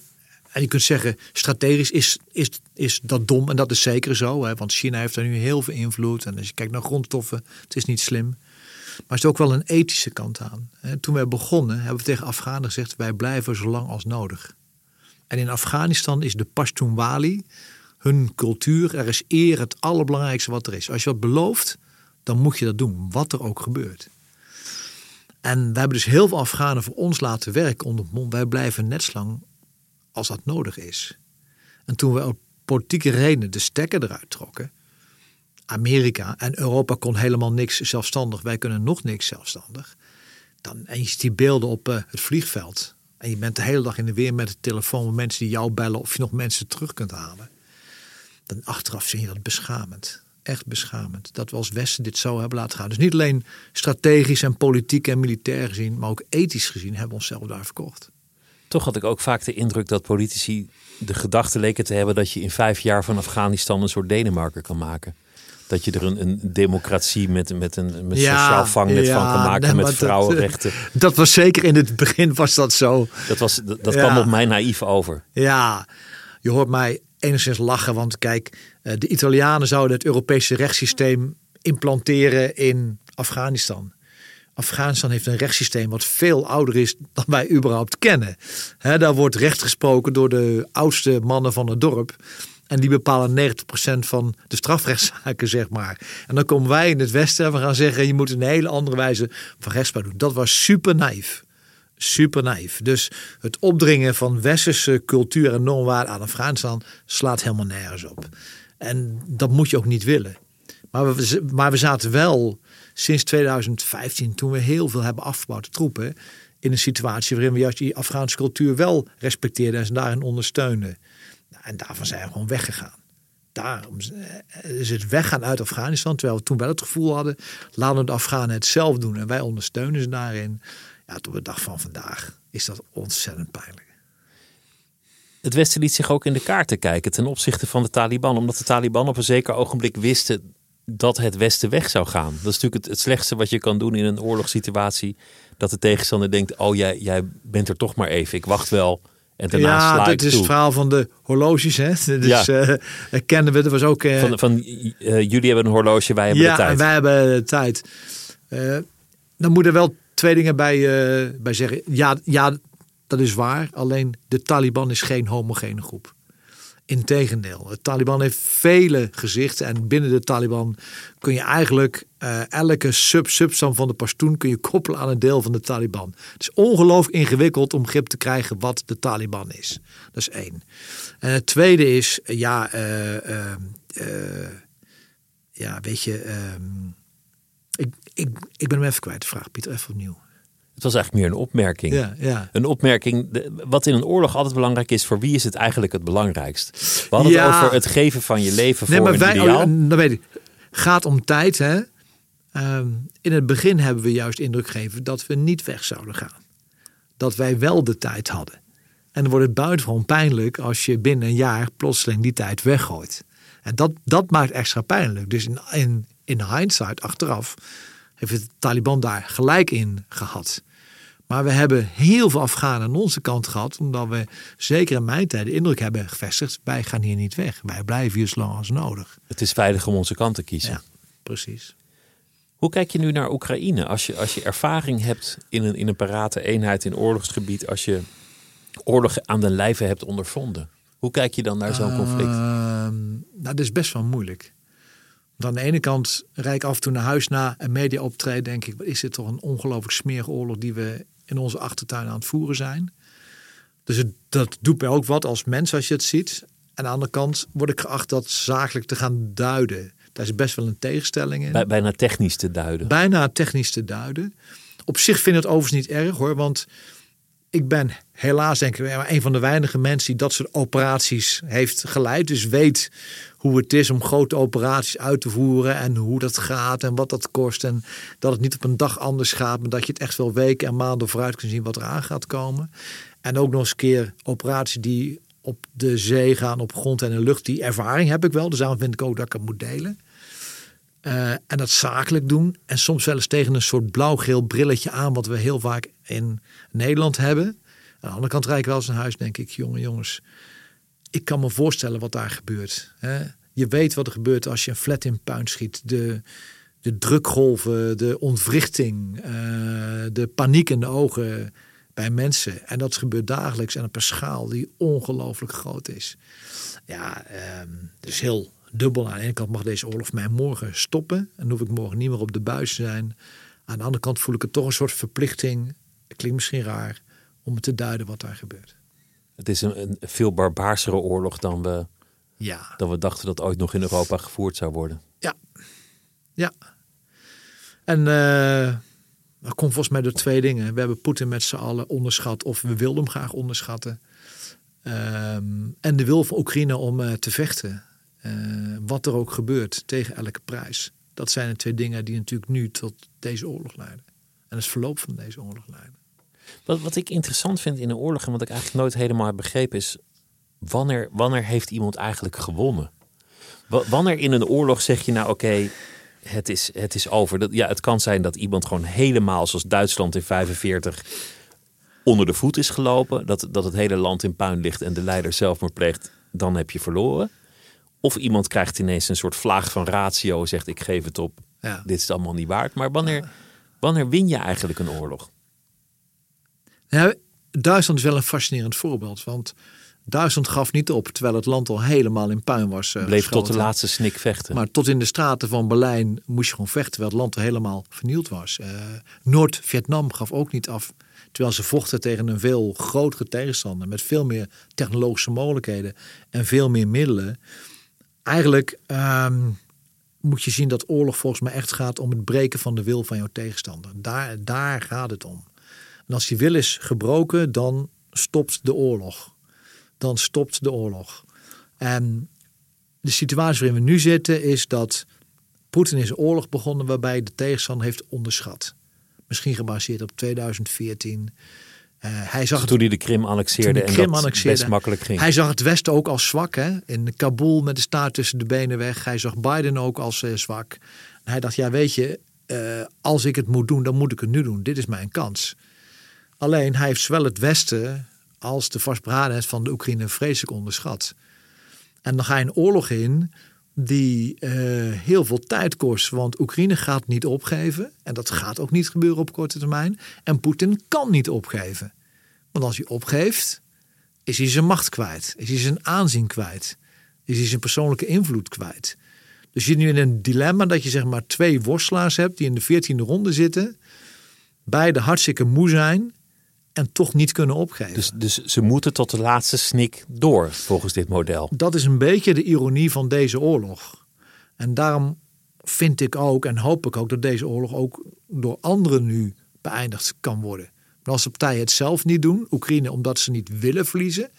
En je kunt zeggen, strategisch is, is, is dat dom. En dat is zeker zo. Hè? Want China heeft daar nu heel veel invloed. En als je kijkt naar grondstoffen, het is niet slim. Maar er is ook wel een ethische kant aan. Toen wij begonnen hebben we tegen Afghanen gezegd... wij blijven zo lang als nodig. En in Afghanistan is de Pashtunwali hun cultuur. Er is eer het allerbelangrijkste wat er is. Als je wat belooft, dan moet je dat doen. Wat er ook gebeurt. En we hebben dus heel veel Afghanen voor ons laten werken onder het mond. Wij blijven net zo lang als dat nodig is. En toen we op politieke redenen de stekker eruit trokken. Amerika en Europa kon helemaal niks zelfstandig. Wij kunnen nog niks zelfstandig. Dan, en je ziet die beelden op uh, het vliegveld. En je bent de hele dag in de weer met de telefoon met mensen die jou bellen of je nog mensen terug kunt halen. Dan achteraf zie je dat beschamend. Echt beschamend. Dat we als Westen dit zo hebben laten gaan. Dus niet alleen strategisch en politiek en militair gezien, maar ook ethisch gezien hebben we onszelf daar verkocht. Toch had ik ook vaak de indruk dat politici de gedachte leken te hebben dat je in vijf jaar van Afghanistan een soort Denemarken kan maken. Dat je er een, een democratie met, met een met sociaal vangnet van kan maken met vrouwenrechten. Dat, [laughs] dat, was zeker in het begin was dat zo. Dat, was, dat, dat kwam op mij naïef over. Ja, je hoort mij enigszins lachen. Want kijk, eh, de Italianen zouden het Europese rechtssysteem implanteren in Afghanistan. Afghanistan heeft een rechtssysteem wat veel ouder is dan wij überhaupt kennen. daar wordt recht gesproken door de oudste mannen van het dorp. En die bepalen 90% van de strafrechtszaken, zeg maar. En dan komen wij in het Westen en we gaan zeggen: je moet een hele andere wijze van rechtspraak doen. Dat was super naïef. Super naïef. Dus het opdringen van westerse cultuur en normwaarden aan Afghanistan slaat helemaal nergens op. En dat moet je ook niet willen. Maar we, maar we zaten wel sinds 2015, toen we heel veel hebben afgebouwd troepen, in een situatie waarin we juist die Afghaanse cultuur wel respecteerden en ze daarin ondersteunden. Nou, en daarvan zijn we gewoon weggegaan. Daarom is het weggaan uit Afghanistan, terwijl we toen wel het gevoel hadden, laten we de Afghanen het zelf doen en wij ondersteunen ze daarin. Ja, tot de dag van vandaag is dat ontzettend pijnlijk. Het Westen liet zich ook in de kaarten kijken ten opzichte van de Taliban, omdat de Taliban op een zeker ogenblik wisten dat het Westen weg zou gaan. Dat is natuurlijk het, het, slechtste wat je kan doen in een oorlogssituatie. Dat de tegenstander denkt: Oh, jij, jij bent er toch maar even. Ik wacht wel. En daarna ja, sla dat is het verhaal van de horloges. Hè? [laughs] Dus ja. Uh, kennen we. Er was ook. Uh, van, van uh, jullie hebben een horloge, wij hebben ja, de tijd. Ja, wij hebben de tijd. dan moeten er wel twee dingen bij, bij zeggen. Ja, ja, dat is waar. Alleen de Taliban is geen homogene groep. Integendeel, het Taliban heeft vele gezichten en binnen de Taliban kun je eigenlijk uh, elke sub-substam van de Pashtun kun je koppelen aan een deel van de Taliban. Het is ongelooflijk ingewikkeld om grip te krijgen wat de Taliban is. Dat is één. En het tweede is, ja, uh, uh, ja, weet je, ehm, ik, ik, ik ben hem even kwijt, vraag, Pieter, even opnieuw. Het was eigenlijk meer een opmerking. Ja, ja. Een opmerking, wat in een oorlog altijd belangrijk is, voor wie is het eigenlijk het belangrijkst? We hadden het over het geven van je leven nee, voor maar wij, ideaal. Oh, dan weet ik. Gaat om tijd, hè? Ehm, in het begin hebben we juist indruk gegeven dat we niet weg zouden gaan. Dat wij wel de tijd hadden. En dan wordt het buitengewoon pijnlijk als je binnen een jaar plotseling die tijd weggooit. En dat, dat maakt extra pijnlijk. Dus in, in, in hindsight, achteraf, heeft het Taliban daar gelijk in gehad. Maar we hebben heel veel Afghanen aan onze kant gehad, omdat we zeker in mijn tijd de indruk hebben gevestigd: wij gaan hier niet weg. Wij blijven hier zo lang als nodig. Het is veilig om onze kant te kiezen. Ja, precies. Hoe kijk je nu naar Oekraïne? Als je, als je ervaring hebt in een, in een parate eenheid in oorlogsgebied, als je oorlog aan de lijve hebt ondervonden, hoe kijk je dan naar zo'n conflict? Uh, nou, dat is best wel moeilijk. Want aan de ene kant rijd ik af en toe naar huis na een media optreden, denk ik, is dit toch een ongelooflijk smerige oorlog die we in onze achtertuin aan het voeren zijn. Dus het, dat doet mij ook wat als mens als je het ziet. En aan de andere kant word ik geacht dat zakelijk te gaan duiden. Daar is best wel een tegenstelling in. bijna technisch te duiden. Bijna technisch te duiden. Op zich vind ik het overigens niet erg hoor. Want ik ben helaas denk ik een van de weinige mensen die dat soort operaties heeft geleid. Dus weet hoe het is om grote operaties uit te voeren en hoe dat gaat en wat dat kost. En dat het niet op een dag anders gaat, maar dat je het echt wel weken en maanden vooruit kunt zien wat eraan gaat komen. En ook nog eens een keer operaties die op de zee gaan, op grond en in de lucht. Die ervaring heb ik wel, dus daarom vind ik ook dat ik het moet delen. Uh, en dat zakelijk doen. En soms wel eens tegen een soort blauw-geel brilletje aan, wat we heel vaak in Nederland hebben. Aan de andere kant rijd ik wel eens naar huis, denk ik, jongen, jongens, ik kan me voorstellen wat daar gebeurt. Hè? Je weet wat er gebeurt als je een flat in puin schiet. De, de drukgolven, de ontwrichting, eh, de paniek in de ogen bij mensen. En dat gebeurt dagelijks en op een schaal die ongelooflijk groot is. Ja, ehm, dus heel dubbel. Aan de ene kant mag deze oorlog mij morgen stoppen. En hoef ik morgen niet meer op de buis te zijn. Aan de andere kant voel ik het toch een soort verplichting. Het klinkt misschien raar om te duiden wat daar gebeurt. Het is een, een veel barbaarsere oorlog dan we, ja. dan we dachten dat ooit nog in Europa gevoerd zou worden. Ja. Ja. En uh, dat komt volgens mij door twee dingen. We hebben Poetin met z'n allen onderschat of we wilden hem graag onderschatten. Um, en de wil van Oekraïne om uh, te vechten. Uh, wat er ook gebeurt, tegen elke prijs. Dat zijn de twee dingen die natuurlijk nu tot deze oorlog leiden. En het verloop van deze oorlog leiden. Wat, wat ik interessant vind in een oorlog en wat ik eigenlijk nooit helemaal heb begrepen is... wanneer, wanneer heeft iemand eigenlijk gewonnen? wanneer in een oorlog zeg je nou oké, het, is, het is over. Dat, ja, het kan zijn dat iemand gewoon helemaal zoals Duitsland in 45 onder de voet is gelopen. Dat, dat het hele land in puin ligt en de leider zelfmoord pleegt. Dan heb je verloren. Of iemand krijgt ineens een soort vlaag van ratio en zegt ik geef het op. Ja. Dit is allemaal niet waard. Maar wanneer, wanneer win je eigenlijk een oorlog? Duitsland is wel een fascinerend voorbeeld. Want Duitsland gaf niet op, terwijl het land al helemaal in puin was. Uh, Bleef tot de laatste snik vechten. Maar tot in de straten van Berlijn moest je gewoon vechten, terwijl het land al helemaal vernield was. Uh, Noord-Vietnam gaf ook niet af, terwijl ze vochten tegen een veel grotere tegenstander met veel meer technologische mogelijkheden en veel meer middelen. Eigenlijk um, moet je zien dat oorlog volgens mij echt gaat om het breken van de wil van jouw tegenstander. Daar, daar gaat het om. En als die wil is gebroken, dan stopt de oorlog. Dan stopt de oorlog. En de situatie waarin we nu zitten is dat Poetin is oorlog begonnen waarbij de tegenstander heeft onderschat. Misschien gebaseerd op 2014. Uh, hij zag toen hij de Krim annexeerde de Krim en dat annexeerde, best makkelijk ging. Hij zag het Westen ook als zwak. Hè? In Kabul met de staart tussen de benen weg. Hij zag Biden ook als uh, zwak. En hij dacht, ja weet je, uh, als ik het moet doen, dan moet ik het nu doen. Dit is mijn kans. Alleen hij heeft zowel het Westen als de vastberadenheid van de Oekraïne vreselijk onderschat. En dan ga je een oorlog in die uh, heel veel tijd kost. Want Oekraïne gaat niet opgeven. En dat gaat ook niet gebeuren op korte termijn. En Poetin kan niet opgeven. Want als hij opgeeft, is hij zijn macht kwijt. Is hij zijn aanzien kwijt. Is hij zijn persoonlijke invloed kwijt. Dus je zit nu in een dilemma dat je zeg maar twee worstelaars hebt die in de veertiende ronde zitten. Beide hartstikke moe zijn en toch niet kunnen opgeven. Dus, dus ze moeten tot de laatste snik door, volgens dit model. Dat is een beetje de ironie van deze oorlog. En daarom vind ik ook en hoop ik ook dat deze oorlog ook door anderen nu beëindigd kan worden. Maar als de partijen het zelf niet doen, Oekraïne omdat ze niet willen verliezen.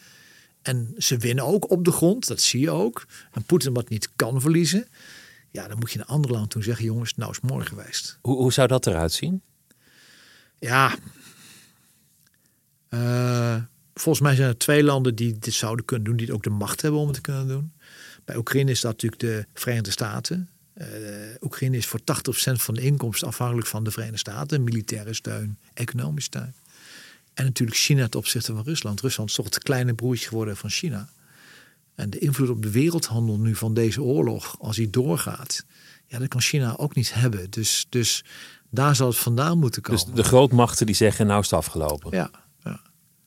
En ze winnen ook op de grond, dat zie je ook. En Poetin wat niet kan verliezen. Ja, dan moet je een ander land toe zeggen, jongens, nou is mooi geweest. Hoe, hoe zou dat eruit zien? Ja, uh, volgens mij zijn er twee landen die dit zouden kunnen doen, die ook de macht hebben om het te kunnen doen. Bij Oekraïne is dat natuurlijk de Verenigde Staten. Uh, Oekraïne is voor 80% van de inkomsten afhankelijk van de Verenigde Staten. Militaire steun, economische steun. En natuurlijk China ten opzichte van Rusland. Rusland is toch het kleine broertje geworden van China. En de invloed op de wereldhandel nu van deze oorlog, als die doorgaat, ja, dat kan China ook niet hebben. Dus, dus daar zal het vandaan moeten komen. Dus de grootmachten die zeggen, nou is het afgelopen. Ja, ja.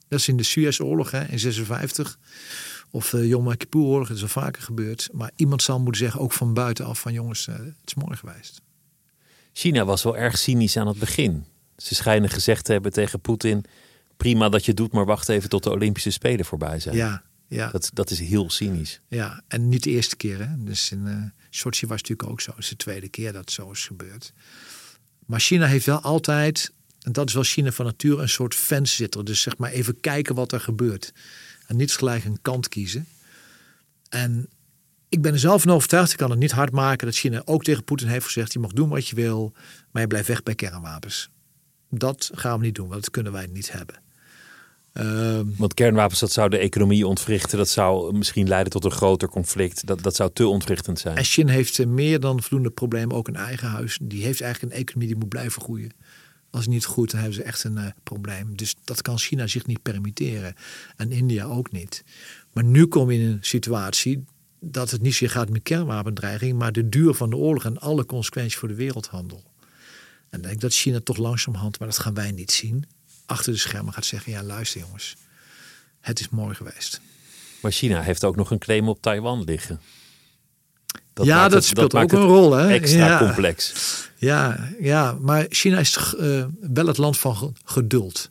Dat is in de Suez-oorlog in 56. Of de Yom Kippur-oorlog, dat is al vaker gebeurd. Maar iemand zal moeten zeggen, ook van buitenaf, van jongens, uh, het is mooi geweest. China was wel erg cynisch aan het begin. Ze schijnen gezegd te hebben tegen Poetin, prima dat je doet, maar wacht even tot de Olympische Spelen voorbij zijn. Ja, ja. Dat, dat is heel cynisch. Ja, en niet de eerste keer. Hè? Dus in uh, Sochi was het natuurlijk ook zo. Het is de tweede keer dat het zo is gebeurd. Maar China heeft wel altijd, en dat is wel China van nature, een soort fansitter. Dus zeg maar even kijken wat er gebeurt. En niet gelijk een kant kiezen. En ik ben er zelf van overtuigd, ik kan het niet hard maken, dat China ook tegen Poetin heeft gezegd: je mag doen wat je wil, maar je blijft weg bij kernwapens. Dat gaan we niet doen, want dat kunnen wij niet hebben. Um, Want kernwapens, dat zou de economie ontwrichten. Dat zou misschien leiden tot een groter conflict. Dat, dat zou te ontwrichtend zijn. En China heeft meer dan voldoende problemen, ook in eigen huis. Die heeft eigenlijk een economie die moet blijven groeien. Als niet goed, dan hebben ze echt een uh, probleem. Dus dat kan China zich niet permitteren. En India ook niet. Maar nu kom je in een situatie dat het niet zozeer gaat met kernwapendreiging, maar de duur van de oorlog en alle consequenties voor de wereldhandel. En ik denk dat China toch langzamerhand, maar dat gaan wij niet zien, achter de schermen gaat zeggen: ja, luister jongens, het is mooi geweest. Maar China heeft ook nog een claim op Taiwan liggen. Dat ja, dat het, speelt ook een rol. Hè? Extra ja. complex. Ja, ja, maar China is uh, wel het land van geduld.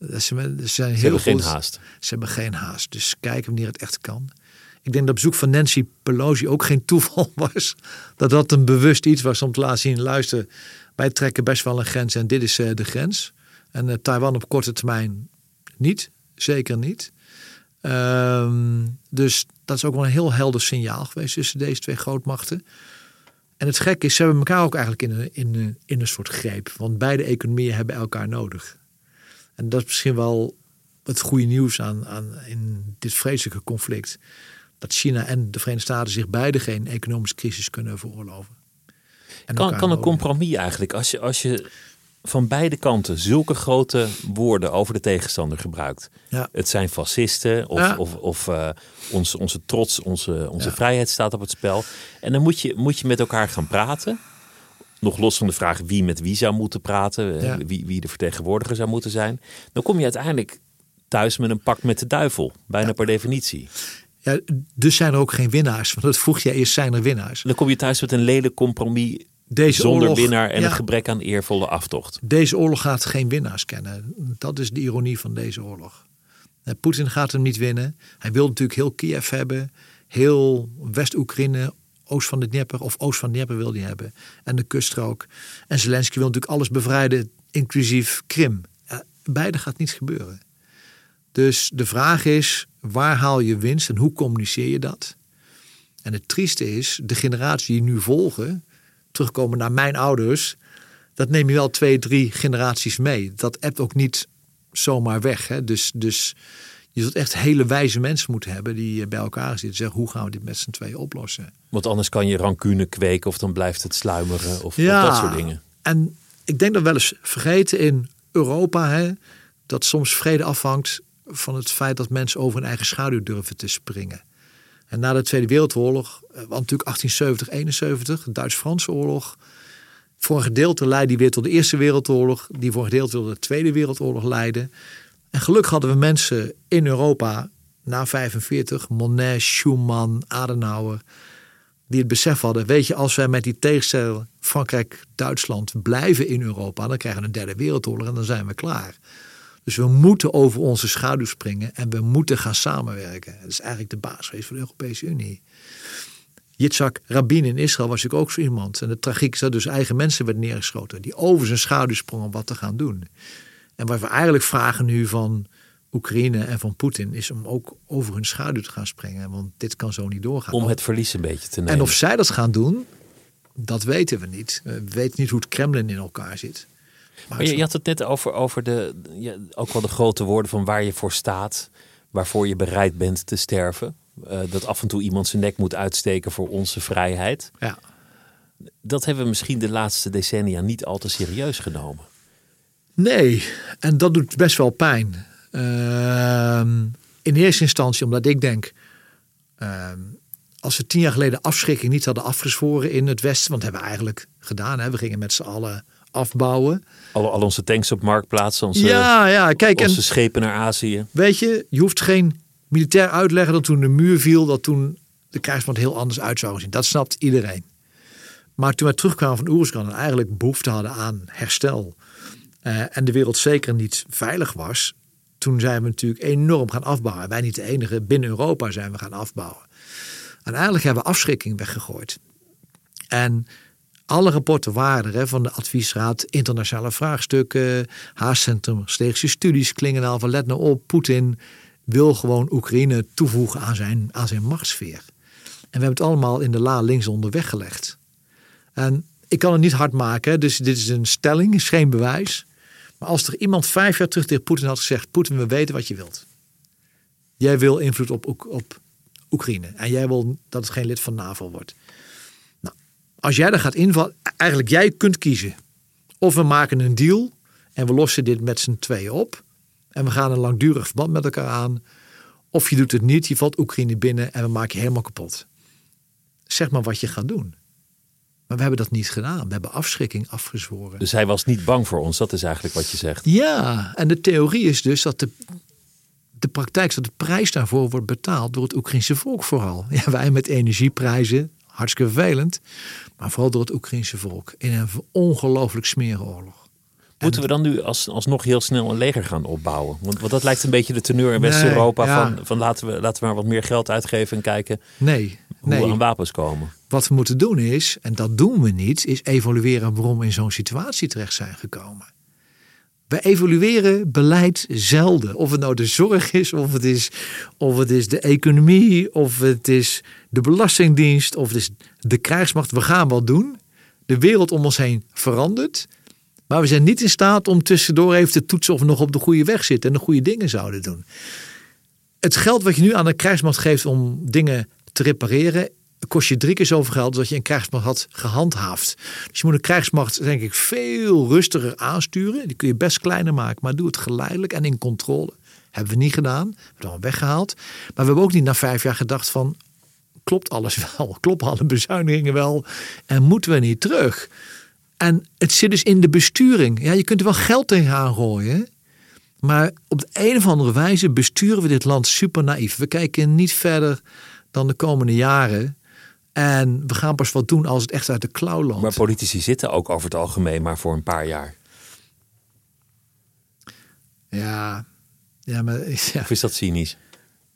Ze, ze, zijn heel hebben goed. geen haast. Ze hebben geen haast. Dus kijken wanneer het echt kan. Ik denk dat bezoek van Nancy Pelosi ook geen [laughs] toeval was. Dat dat een bewust iets was om te laten zien. Luister, wij trekken best wel een grens en dit is uh, de grens. En uh, Taiwan op korte termijn niet. Zeker niet. Um, dus dat is ook wel een heel helder signaal geweest tussen deze twee grootmachten. En het gekke is, ze hebben elkaar ook eigenlijk in een, in, een, in een soort greep. Want beide economieën hebben elkaar nodig. En dat is misschien wel het goede nieuws aan, aan in dit vreselijke conflict. Dat China en de Verenigde Staten zich beide geen economische crisis kunnen veroorloven. kan, kan een compromis eigenlijk, als je, als je van beide kanten zulke grote woorden over de tegenstander gebruikt. Ja. Het zijn fascisten of, Ja. of, of uh, onze, onze trots, onze, onze Ja. vrijheid staat op het spel. En dan moet je, moet je met elkaar gaan praten. Nog los van de vraag wie met wie zou moeten praten, eh, wie, wie de vertegenwoordiger zou moeten zijn. Dan kom je uiteindelijk thuis met een pak met de duivel, bijna per definitie. Ja, dus zijn er ook geen winnaars. Want dat vroeg jij eerst, zijn er winnaars? Dan kom je thuis met een lelijk compromis Deze zonder oorlog, winnaar en ja. een gebrek aan eervolle aftocht. Deze oorlog gaat geen winnaars kennen. Dat is de ironie van deze oorlog. Eh, Poetin gaat hem niet winnen. Hij wil natuurlijk heel Kiev hebben. Heel West-Oekraïne, oost van de Dnieper of oost van de Dnieper wil hij hebben. En de kuststrook. En Zelensky wil natuurlijk alles bevrijden, inclusief Krim. Ja, beide gaat niet gebeuren. Dus de vraag is, waar haal je winst en hoe communiceer je dat? En het trieste is, de generatie die nu volgen, terugkomen naar mijn ouders, dat neem je wel twee, drie generaties mee. Dat hebt ook niet zomaar weg. Hè? Dus, dus je zult echt hele wijze mensen moeten hebben die eh, bij elkaar zitten en zeggen, hoe gaan we dit met z'n tweeën oplossen? Want anders kan je rancune kweken of dan blijft het sluimeren of, of Ja. dat soort dingen. En ik denk dat we wel eens vergeten in Europa hè, dat soms vrede afhangt van het feit dat mensen over hun eigen schaduw durven te springen. En na de Tweede Wereldoorlog, eh, want natuurlijk 1870, 71, de Duits-Franse oorlog. Voor een gedeelte leidde die weer tot de Eerste Wereldoorlog, die voor een gedeelte tot de Tweede Wereldoorlog leidde. En gelukkig hadden we mensen in Europa na 45, Monet, Schumann, Adenauer, die het besef hadden, weet je, als wij met die tegenstelling Frankrijk, Duitsland blijven in Europa, dan krijgen we een derde wereldoorlog en dan zijn we klaar. Dus we moeten over onze schaduw springen en we moeten gaan samenwerken. Dat is eigenlijk de basis geweest van de Europese Unie. Yitzhak Rabin in Israël was natuurlijk ook zo iemand. En de tragiek is dat dus eigen mensen werden neergeschoten. Die over zijn schaduw sprongen om wat te gaan doen. En wat we eigenlijk vragen nu van Oekraïne en van Poetin... is om ook over hun schaduw te gaan springen. Want dit kan zo niet doorgaan. Om het verlies een beetje te nemen. En of zij dat gaan doen, dat weten we niet. We weten niet hoe het Kremlin in elkaar zit. Maar je, je had het net over, over de, ja, ook wel de grote woorden van waar je voor staat. Waarvoor je bereid bent te sterven. Eh, dat af en toe iemand zijn nek moet uitsteken voor onze vrijheid. Ja. Dat hebben we misschien de laatste decennia niet al te serieus genomen. Nee, en dat doet best wel pijn. Ehm, in eerste instantie omdat ik denk... ehm, als we tien jaar geleden afschrikking niet hadden afgezworen in het Westen... want dat hebben we eigenlijk gedaan. Hè? We gingen met z'n allen afbouwen. Al, al onze tanks op marktplaats, onze, ja, ja, kijk, en onze schepen naar Azië. weet je, je hoeft geen militair uitleggen dat toen de muur viel... dat toen de krijgsmacht heel anders uit zou zien. Dat snapt iedereen. Maar toen wij terugkwamen van Oeruzgan en eigenlijk behoefte hadden aan herstel... eh, en de wereld zeker niet veilig was... toen zijn we natuurlijk enorm gaan afbouwen. Wij niet de enige, binnen Europa zijn we gaan afbouwen. En eigenlijk hebben we afschrikking weggegooid. En alle rapporten waren er van de adviesraad, internationale vraagstukken, Haascentrum Strategische Studies klingen al van let nou op, Poetin wil gewoon Oekraïne toevoegen aan zijn, aan zijn machtssfeer. En we hebben het allemaal in de la linksonder weggelegd. En ik kan het niet hard maken, dus dit is een stelling, is geen bewijs. Maar als er iemand vijf jaar terug tegen Poetin had gezegd, Poetin, we weten wat je wilt. Jij wil invloed op, op Oekraïne en jij wil dat het geen lid van NAVO wordt als jij daar gaat invallen, eigenlijk jij kunt kiezen. Of we maken een deal en we lossen dit met z'n tweeën op. En we gaan een langdurig verband met elkaar aan. Of je doet het niet, je valt Oekraïne binnen en we maken je helemaal kapot. Zeg maar wat je gaat doen. Maar we hebben dat niet gedaan. We hebben afschrikking afgezworen. Dus hij was niet bang voor ons, dat is eigenlijk wat je zegt. Ja, en de theorie is dus dat de, de praktijk, dat de prijs daarvoor wordt betaald door het Oekraïnse volk vooral. Ja, wij met energieprijzen, hartstikke vervelend. Maar vooral door het Oekraïnse volk. In een ongelooflijk smerige oorlog. Moeten we dan nu als, alsnog heel snel een leger gaan opbouwen? Want, want dat lijkt een beetje de teneur in West-Europa. Nee, ja. van, van laten, we, laten we maar wat meer geld uitgeven en kijken Nee, hoe nee. we aan wapens komen. Wat we moeten doen is, en dat doen we niet, is evalueren waarom we in zo'n situatie terecht zijn gekomen. We evalueren beleid zelden. Of het nou de zorg is, of het is, of het is de economie, of het is de belastingdienst, of het is de krijgsmacht. We gaan wat doen. De wereld om ons heen verandert. Maar we zijn niet in staat om tussendoor even te toetsen of we nog op de goede weg zitten en de goede dingen zouden doen. Het geld wat je nu aan de krijgsmacht geeft om dingen te repareren, kost je drie keer zoveel geld dat je een krijgsmacht had gehandhaafd. Dus je moet een krijgsmacht, denk ik, veel rustiger aansturen. Die kun je best kleiner maken, maar doe het geleidelijk en in controle. Hebben we niet gedaan, hebben we allemaal weggehaald. Maar we hebben ook niet na vijf jaar gedacht van, klopt alles wel? [laughs] Kloppen alle bezuinigingen wel? En moeten we niet terug? En het zit dus in de besturing. Ja, je kunt er wel geld tegenaan gooien. Maar op de een of andere wijze besturen we dit land super naïef. We kijken niet verder dan de komende jaren. En we gaan pas wat doen als het echt uit de klauw loopt. Maar politici zitten ook over het algemeen maar voor een paar jaar. Ja, ja, maar [laughs] ja. Of is dat cynisch?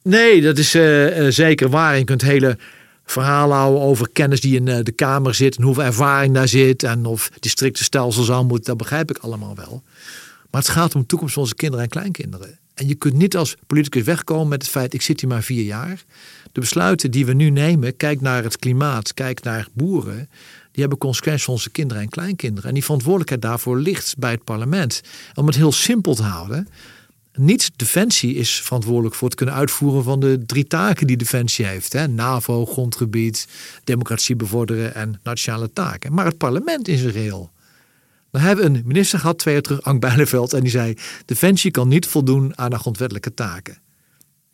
Nee, dat is eh, eh, zeker waar. Je kunt hele verhalen houden over kennis die in eh, de Kamer zit. En hoeveel ervaring daar zit. En of districten stelsel zou moeten. Dat begrijp ik allemaal wel. Maar het gaat om de toekomst van onze kinderen en kleinkinderen. En je kunt niet als politicus wegkomen met het feit... ik zit hier maar vier jaar. De besluiten die we nu nemen... kijk naar het klimaat, kijk naar boeren... die hebben consequenties voor onze kinderen en kleinkinderen. En die verantwoordelijkheid daarvoor ligt bij het parlement. Om het heel simpel te houden... Niet Defensie is verantwoordelijk voor het kunnen uitvoeren van de drie taken die Defensie heeft. Hè? NAVO, grondgebied, democratie bevorderen en nationale taken. Maar het parlement zijn geheel. We hebben een minister gehad twee jaar terug, Ank Bijleveld, en die zei: Defensie kan niet voldoen aan haar grondwettelijke taken.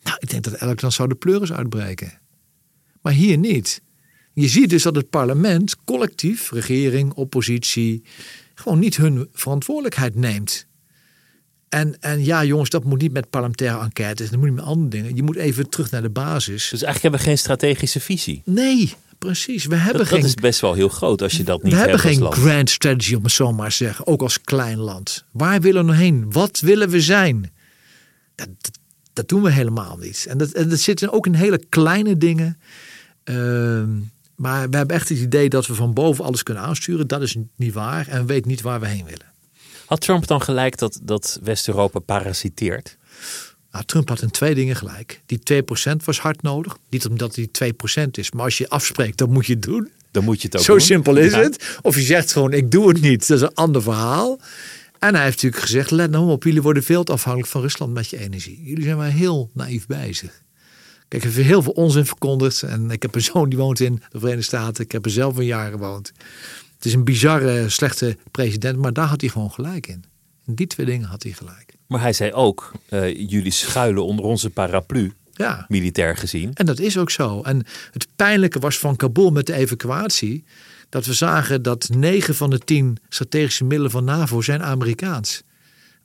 Nou, ik denk dat elk dan zou de pleuris uitbreken. Maar hier niet. Je ziet dus dat het parlement collectief, regering, oppositie, gewoon niet hun verantwoordelijkheid neemt. En, en ja, jongens, dat moet niet met parlementaire enquêtes, dat moet niet met andere dingen. Je moet even terug naar de basis. Dus eigenlijk hebben we geen strategische visie. Nee, precies. We hebben Dat, geen dat is best wel heel groot als je dat niet we hebben hebt geen grand strategy, om het zo maar te zeggen. Ook als klein land. Waar willen we heen? Wat willen we zijn? Dat, dat, dat doen we helemaal niet. En dat, en dat zit ook in hele kleine dingen. Ehm, maar we hebben echt het idee dat we van boven alles kunnen aansturen. Dat is niet waar. En we weten niet waar we heen willen. Had Trump dan gelijk dat, dat West-Europa parasiteert? Nou, Trump had in twee dingen gelijk. Die 2% was hard nodig. Niet omdat die 2% is. Maar als je afspreekt, dan moet je het doen. Dan moet je het ook Zo doen. simpel is Ja. het. Of je zegt gewoon, ik doe het niet. Dat is een ander verhaal. En hij heeft natuurlijk gezegd, let nou op, jullie worden veel te afhankelijk van Rusland met je energie. Jullie zijn maar heel naïef bezig. Kijk, er is heel veel onzin verkondigd. En ik heb een zoon die woont in de Verenigde Staten. Ik heb er zelf een jaar gewoond. Het is een bizarre, slechte president, maar daar had hij gewoon gelijk in. In die twee dingen had hij gelijk. Maar hij zei ook, eh, jullie schuilen onder onze paraplu, Ja. militair gezien. En dat is ook zo. En het pijnlijke was van Kabul met de evacuatie. Dat we zagen dat negen van de tien strategische middelen van NAVO zijn Amerikaans.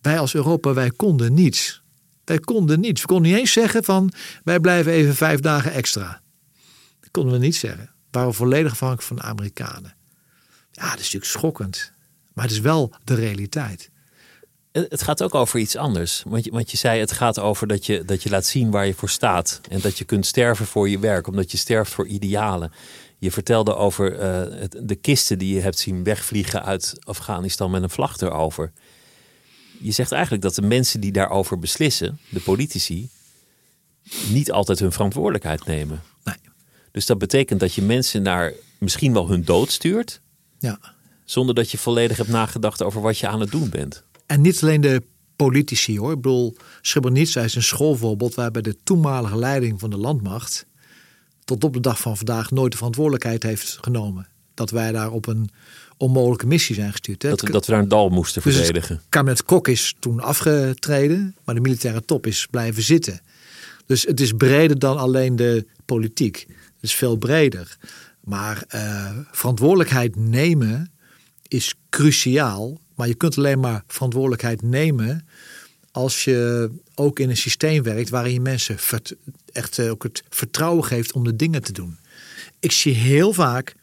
Wij als Europa, wij konden niets. Wij konden niets. We konden niet eens zeggen van wij blijven even vijf dagen extra. Dat konden we niet zeggen. We waren volledig afhankelijk van de Amerikanen. Ja, dat is natuurlijk schokkend. Maar het is wel de realiteit. Het het gaat ook over iets anders. Want je, want je zei, het gaat over dat je, dat je laat zien waar je voor staat. En dat je kunt sterven voor je werk, omdat je sterft voor idealen. Je vertelde over eh, het- de kisten die je hebt zien wegvliegen uit Afghanistan met een vlag erover. Je zegt eigenlijk dat de mensen die daarover beslissen, de politici, niet altijd hun verantwoordelijkheid nemen. Nee. Dus dat betekent dat je mensen naar misschien wel hun dood stuurt, Ja. zonder dat je volledig hebt nagedacht over wat je aan het doen bent. En niet alleen de politici hoor. Ik bedoel, Srebrenica is een schoolvoorbeeld waarbij de toenmalige leiding van de landmacht tot op de dag van vandaag nooit de verantwoordelijkheid heeft genomen. Dat wij daar op een onmogelijke missie zijn gestuurd. Hè. Dat, we- dat we daar een dal moesten Dus het verdedigen. kabinet Kok is toen afgetreden, maar de militaire top is blijven zitten. Dus het is breder dan alleen de politiek. Het is veel breder. Maar uh, verantwoordelijkheid nemen is cruciaal. Maar je kunt alleen maar verantwoordelijkheid nemen als je ook in een systeem werkt waarin je mensen echt eh, ook het vertrouwen geeft om de dingen te doen. Ik zie heel vaak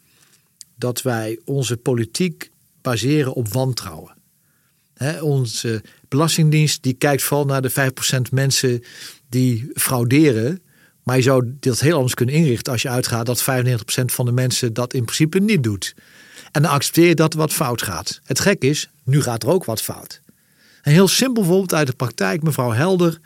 dat wij onze politiek baseren op wantrouwen. onze belastingdienst die kijkt vooral naar de 5% mensen die frauderen. Maar je zou dat heel anders kunnen inrichten als je uitgaat dat 95% van de mensen dat in principe niet doet. En dan accepteer je dat er wat fout gaat. Het gek is, nu gaat er ook wat fout. Een heel simpel voorbeeld uit de praktijk. Mevrouw Helder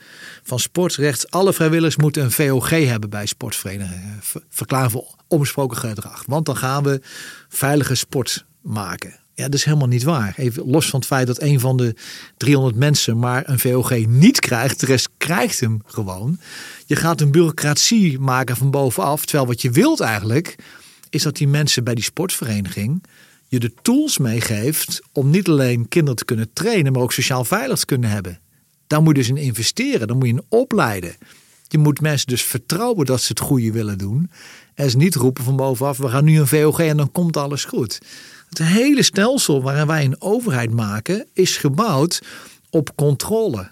van Sportrecht. Alle vrijwilligers moeten een VOG hebben bij sportverenigingen. Verklaren voor omgesproken gedrag. Want dan gaan we veilige sport maken. Ja, dat is helemaal niet waar. Even los van het feit dat een van de 300 mensen maar een VOG niet krijgt. De rest krijgt hem gewoon. Je gaat een bureaucratie maken van bovenaf. Terwijl wat je wilt eigenlijk is dat die mensen bij die sportvereniging je de tools meegeeft om niet alleen kinderen te kunnen trainen, maar ook sociaal veilig te kunnen hebben. Daar moet je dus in investeren, dan moet je in opleiden. Je moet mensen dus vertrouwen dat ze het goede willen doen. En ze niet roepen van bovenaf, we gaan nu een VOG en dan komt alles goed. Het hele stelsel waarin wij een overheid maken, is gebouwd op controle.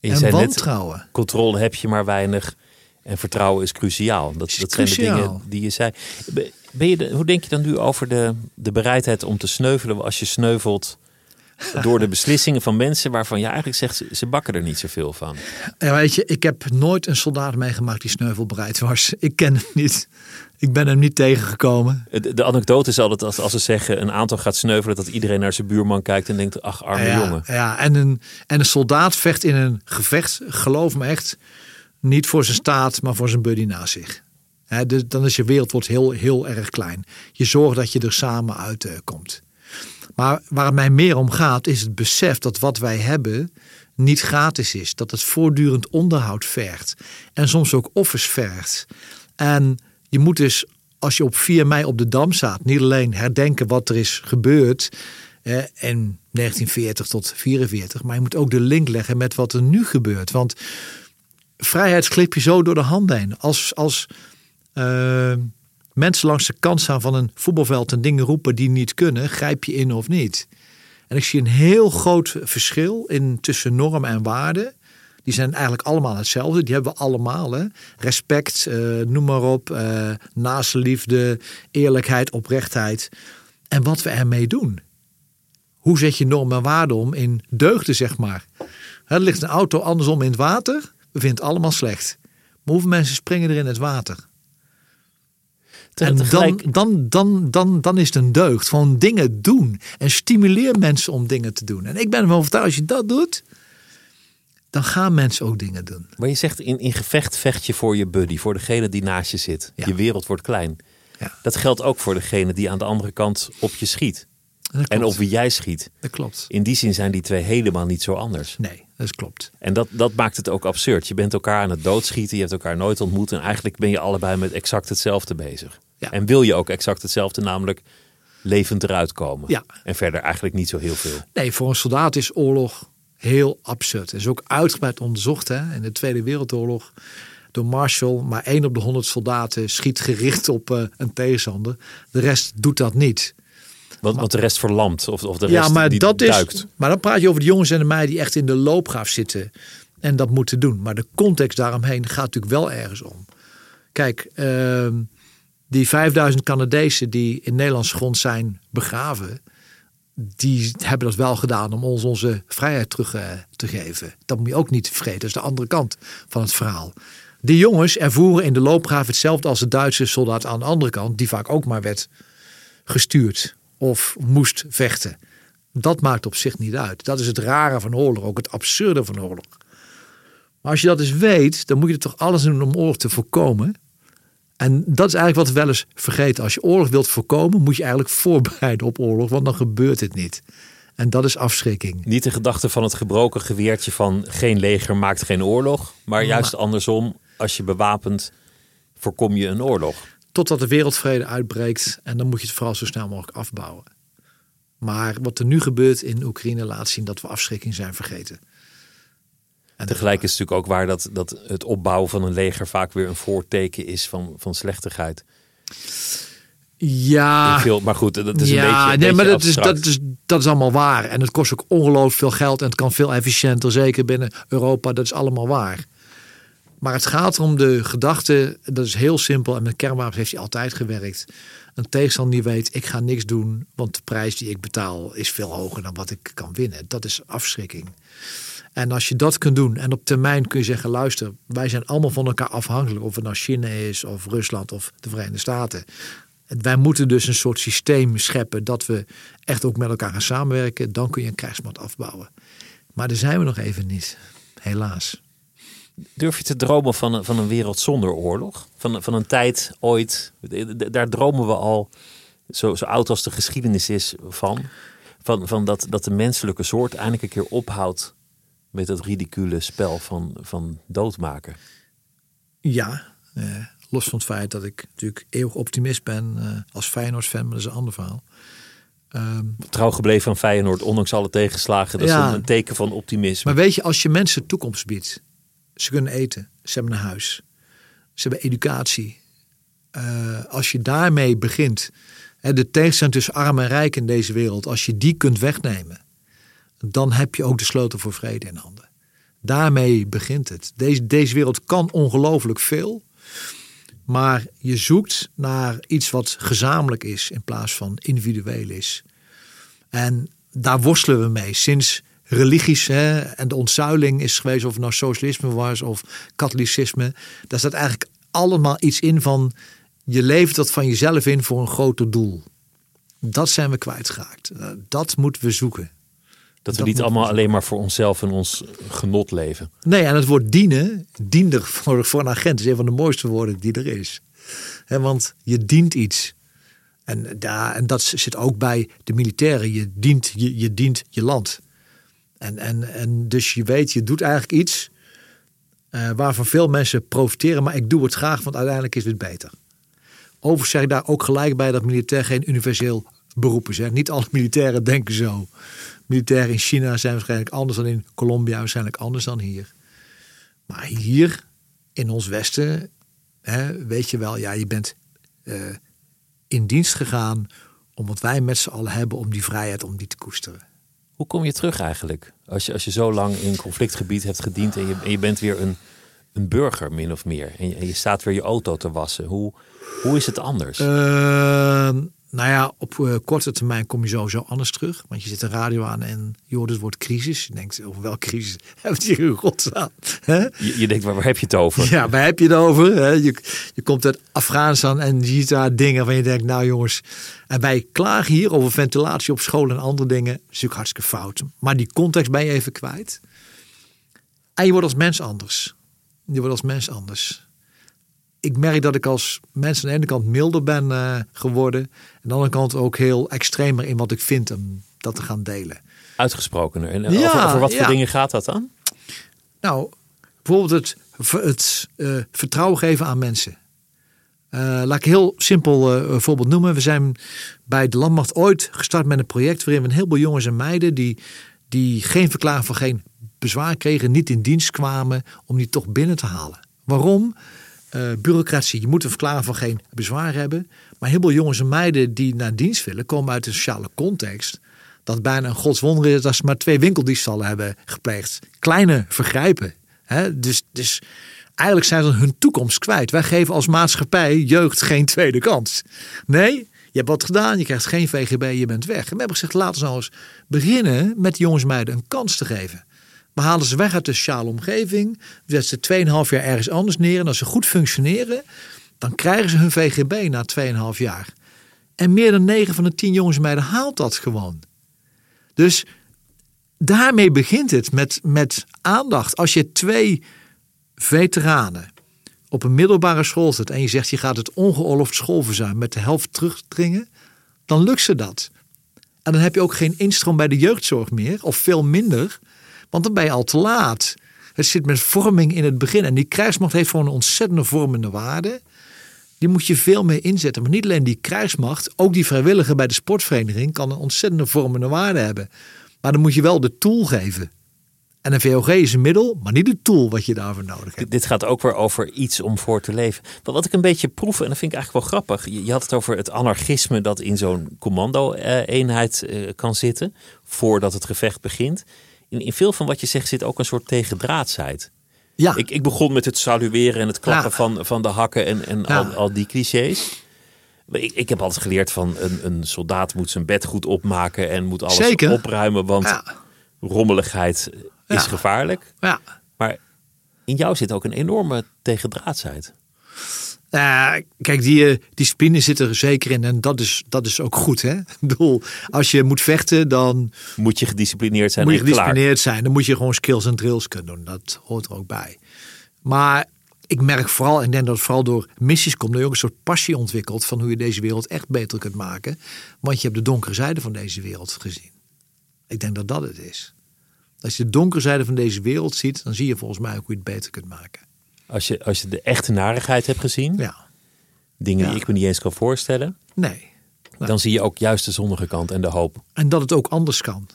en wantrouwen. controle heb je maar weinig en vertrouwen is cruciaal. Dat, dat zijn de dingen die je zei. Ben je hoe denk je dan nu over de, de bereidheid om te sneuvelen als je sneuvelt [laughs] door de beslissingen van mensen waarvan je eigenlijk zegt ze bakken er niet zoveel van? Ja, weet je, ik heb nooit een soldaat meegemaakt die sneuvelbereid was. [laughs] Ik ken hem niet. Ik ben hem niet tegengekomen. De, de anekdote is altijd als, als ze zeggen een aantal gaat sneuvelen, dat iedereen naar zijn buurman kijkt en denkt: ach, arme jongen. Ja, en een, en een soldaat vecht in een gevecht, geloof me echt, niet voor zijn staat, maar voor zijn buddy naast zich. dus dan is je wereld wordt heel, heel erg klein. Je zorgt dat je er samen uitkomt. maar waar het mij meer om gaat, is het besef dat wat wij hebben niet gratis is. Dat het voortdurend onderhoud vergt. En soms ook offers vergt. En je moet dus, als je op 4 mei op de Dam staat, niet alleen herdenken wat er is gebeurd. in 1940 tot 44, maar je moet ook de link leggen met wat er nu gebeurt. Want vrijheid glip je zo door de handen heen. Als, als uh, mensen langs de kant staan van een voetbalveld en dingen roepen die niet kunnen, grijp je in of niet. En ik zie een heel groot verschil in tussen norm en waarde. Die zijn eigenlijk allemaal hetzelfde. Die hebben we allemaal. Hè? Respect, uh, noem maar op. Uh, liefde, eerlijkheid, oprechtheid. En wat we ermee doen. Hoe zet je norm en waarde om in deugden, zeg maar? Er ligt een auto andersom in het water. We vinden het allemaal slecht. Maar hoeveel mensen springen er in het water? En dan, dan, dan, dan, dan is het een deugd van dingen doen. En stimuleer mensen om dingen te doen. En ik ben ervan overtuigd, als je dat doet, dan gaan mensen ook dingen doen. Maar je zegt in, in gevecht vecht je voor je buddy, voor degene die naast je zit. Je wereld wordt klein. Ja. Dat geldt ook voor degene die aan de andere kant op je schiet. En op wie jij schiet. Dat klopt. In die zin zijn die twee helemaal niet zo anders. Nee, dat klopt. En dat, dat maakt het ook absurd. Je bent elkaar aan het doodschieten, je hebt elkaar nooit ontmoet. En eigenlijk ben je allebei met exact hetzelfde bezig. Ja. En wil je ook exact hetzelfde, namelijk levend eruit komen. Ja. En verder eigenlijk niet zo heel veel. Nee, voor een soldaat is oorlog heel absurd. Het is ook uitgebreid onderzocht hè, in de Tweede Wereldoorlog door Marshall. Maar één op de honderd soldaten schiet gericht op uh, een tegenstander. De rest doet dat niet. Want, want de rest verlamt of, of de rest ja, maar die dat duikt. Is, maar dan praat je over de jongens en de meiden die echt in de loopgraaf zitten. En dat moeten doen. Maar de context daaromheen gaat natuurlijk wel ergens om. Kijk, uh, die 5000 Canadezen die in Nederlands grond zijn begraven. Die hebben dat wel gedaan om ons onze vrijheid terug uh, te geven. Dat moet je ook niet vergeten. Dat is de andere kant van het verhaal. Die jongens ervoeren in de loopgraaf hetzelfde als de Duitse soldaat aan de andere kant. Die vaak ook maar werd gestuurd of moest vechten. Dat maakt op zich niet uit. Dat is het rare van oorlog, ook het absurde van oorlog. Maar als je dat eens weet, dan moet je er toch alles doen om oorlog te voorkomen. En dat is eigenlijk wat we wel eens vergeten. Als je oorlog wilt voorkomen, moet je eigenlijk voorbereiden op oorlog, want dan gebeurt het niet. En dat is afschrikking. Niet de gedachte van het gebroken geweertje van geen leger maakt geen oorlog, maar juist andersom, als je bewapend voorkom je een oorlog totdat de wereldvrede uitbreekt. En dan moet je het vooral zo snel mogelijk afbouwen. Maar wat er nu gebeurt in Oekraïne laat zien dat we afschrikking zijn vergeten. En Tegelijk is het natuurlijk ook waar dat, dat het opbouwen van een leger vaak weer een voorteken is van, van slechtigheid. Ja, veel, maar goed, dat is een ja, beetje. een nee, beetje maar dat is, dat, is, dat is allemaal waar. En het kost ook ongelooflijk veel geld en het kan veel efficiënter, zeker binnen Europa. Dat is allemaal waar. Maar het gaat om de gedachte, dat is heel simpel. En met kernwapens heeft hij altijd gewerkt. Een tegenstander die weet, ik ga niks doen, want de prijs die ik betaal is veel hoger dan wat ik kan winnen. Dat is afschrikking. En als je dat kunt doen en op termijn kun je zeggen, luister, wij zijn allemaal van elkaar afhankelijk. Of het nou China is, of Rusland, of de Verenigde Staten. En Wij moeten dus een soort systeem scheppen dat we echt ook met elkaar gaan samenwerken. Dan kun je een krijgsmacht afbouwen. Maar daar zijn we nog even niet, helaas. Durf je te dromen van een, van een wereld zonder oorlog? Van, van een tijd ooit, daar dromen we al, zo, zo oud als de geschiedenis is, van. Van, van dat, dat de menselijke soort eindelijk een keer ophoudt met dat ridicule spel van, van doodmaken. Ja, eh, los van het feit dat ik natuurlijk eeuwig optimist ben eh, als Feyenoord-fan, maar dat is een ander verhaal. Ehm, Trouw gebleven aan Feyenoord, ondanks alle tegenslagen. Dat is een teken van optimisme. maar weet je, als je mensen toekomst biedt, ze kunnen eten, ze hebben een huis, ze hebben educatie. Eh, als je daarmee begint, hè, de tegenstelling tussen arm en rijk in deze wereld, als je die kunt wegnemen, dan heb je ook de sleutel voor vrede in handen. Daarmee begint het. Deze, deze wereld kan ongelooflijk veel. Maar je zoekt naar iets wat gezamenlijk is in plaats van individueel is. En daar worstelen we mee. Sinds religies hè, en de ontzuiling is geweest, of het nou socialisme was of katholicisme. Daar staat eigenlijk allemaal iets in van je levert dat van jezelf in voor een groter doel. Dat zijn we kwijtgeraakt. Eh, Dat moeten we zoeken. dat we dat niet allemaal alleen maar voor onszelf en ons genot leven. Nee, en het woord dienen, diender voor, voor een agent, is een van de mooiste woorden die er is. Want je dient iets. En, daar, en dat zit ook bij de militairen. Je dient je, je, dient je land. En, en, en dus je weet, je doet eigenlijk iets eh, waarvan veel mensen profiteren. Maar ik doe het graag, want uiteindelijk is het beter. Overigens zeg ik daar ook gelijk bij dat militair geen universeel beroep is. Hè. Niet alle militairen denken zo. Militairen in China zijn waarschijnlijk anders dan in Colombia, waarschijnlijk anders dan hier. Maar hier in ons Westen, hè, weet je wel, ja, je bent eh, in dienst gegaan om wat wij met z'n allen hebben, om die vrijheid, om die te koesteren. Hoe kom je terug eigenlijk? Als je, als je zo lang in conflictgebied hebt gediend en je, en je bent weer een, een burger, min of meer. En je, je staat weer je auto te wassen. Hoe, hoe is het anders? Eh, nou ja, op eh, korte termijn kom je sowieso anders terug. Want je zet de radio aan en je hoort het woord crisis. Je denkt, over welke crisis [laughs] hebben we het hier in godsnaam? Je, je denkt, waar, waar heb je het over? Ja, waar heb je het over? hè? Je, je komt uit Afghanistan en je ziet daar dingen van je denkt, nou jongens. En wij klagen hier over ventilatie op school en andere dingen. Dat is natuurlijk hartstikke fout. Maar die context ben je even kwijt. En je wordt als mens anders. Je wordt als mens anders. Ik merk dat ik als mens aan de ene kant milder ben eh, geworden. En aan de andere kant ook heel extremer in wat ik vind om dat te gaan delen. Uitgesprokener. En Ja, over, over wat voor dingen gaat dat dan? Nou, bijvoorbeeld het, het eh, vertrouwen geven aan mensen. Eh, laat ik een heel simpel eh, voorbeeld noemen. We zijn bij de landmacht ooit gestart met een project waarin we een heleboel jongens en meiden die, die geen verklaring van geen bezwaar kregen, niet in dienst kwamen, om die toch binnen te halen. Waarom? Eh, bureaucratie. Je moet een verklaring van geen bezwaar hebben. Maar heel veel jongens en meiden die naar dienst willen, komen uit een sociale context. Dat bijna een godswonder is dat ze maar twee winkeldiefstallen hebben gepleegd. Kleine vergrijpen. Hè? Dus, dus eigenlijk zijn ze hun toekomst kwijt. Wij geven als maatschappij jeugd geen tweede kans. Nee, je hebt wat gedaan, je krijgt geen VGB, je bent weg. En we hebben gezegd, laten we nou eens beginnen met jongens en meiden een kans te geven. We halen ze weg uit de sociale omgeving. Zetten ze 2,5 jaar ergens anders neer. En als ze goed functioneren, dan krijgen ze hun VGB na 2,5 jaar. En meer dan 9 van de 10 jongens en meiden haalt dat gewoon. Dus daarmee begint het met, met aandacht. Als je twee veteranen op een middelbare school zet en je zegt je gaat het ongeoorloofd schoolverzuim met de helft terugdringen, dan lukt ze dat. En dan heb je ook geen instroom bij de jeugdzorg meer, of veel minder, want dan ben je al te laat. Het zit met vorming in het begin. En die krijgsmacht heeft gewoon een ontzettende vormende waarde. Die moet je veel meer inzetten. Maar niet alleen die krijgsmacht, ook die vrijwilliger bij de sportvereniging kan een ontzettende vormende waarde hebben. Maar dan moet je wel de tool geven. En een VOG is een middel, maar niet het tool wat je daarvoor nodig hebt. Dit- gaat ook weer over iets om voor te leven. Maar wat ik een beetje proef, en dat vind ik eigenlijk wel grappig. Je, had het over het anarchisme dat in zo'n commando-eenheid eh, kan zitten. voordat het gevecht begint. In, in veel van wat je zegt zit ook een soort tegendraadsheid. Ja, Ik, ik begon met het salueren en het klappen Ja. van, van de hakken en, en Ja. al, al die clichés. Ik, ik heb altijd geleerd van een, een soldaat moet zijn bed goed opmaken en moet alles Zeker. opruimen, want ja, rommeligheid is gevaarlijk. ja. Maar in jou zit ook een enorme tegendraadsheid. Ja, kijk, die eh, discipline zit er zeker in en dat is, dat is ook goed. Hè? [laughs] Ik bedoel, als je moet vechten, dan Moet je gedisciplineerd zijn moet je klaar. gedisciplineerd zijn. Dan moet je gewoon skills en drills kunnen doen. Dat hoort er ook bij. Maar ik merk vooral, en ik denk dat het vooral door missies komt, dat je ook een soort passie ontwikkelt van hoe je deze wereld echt beter kunt maken. Want je hebt de donkere zijde van deze wereld gezien. Ik denk dat dat het is. Als je de donkere zijde van deze wereld ziet, dan zie je volgens mij ook hoe je het beter kunt maken. Als je, als je de echte narigheid hebt gezien, Ja, dingen Ja. die ik me niet eens kan voorstellen, nee. dan zie je ook juist de zonnige kant en de hoop. En dat het ook anders kan.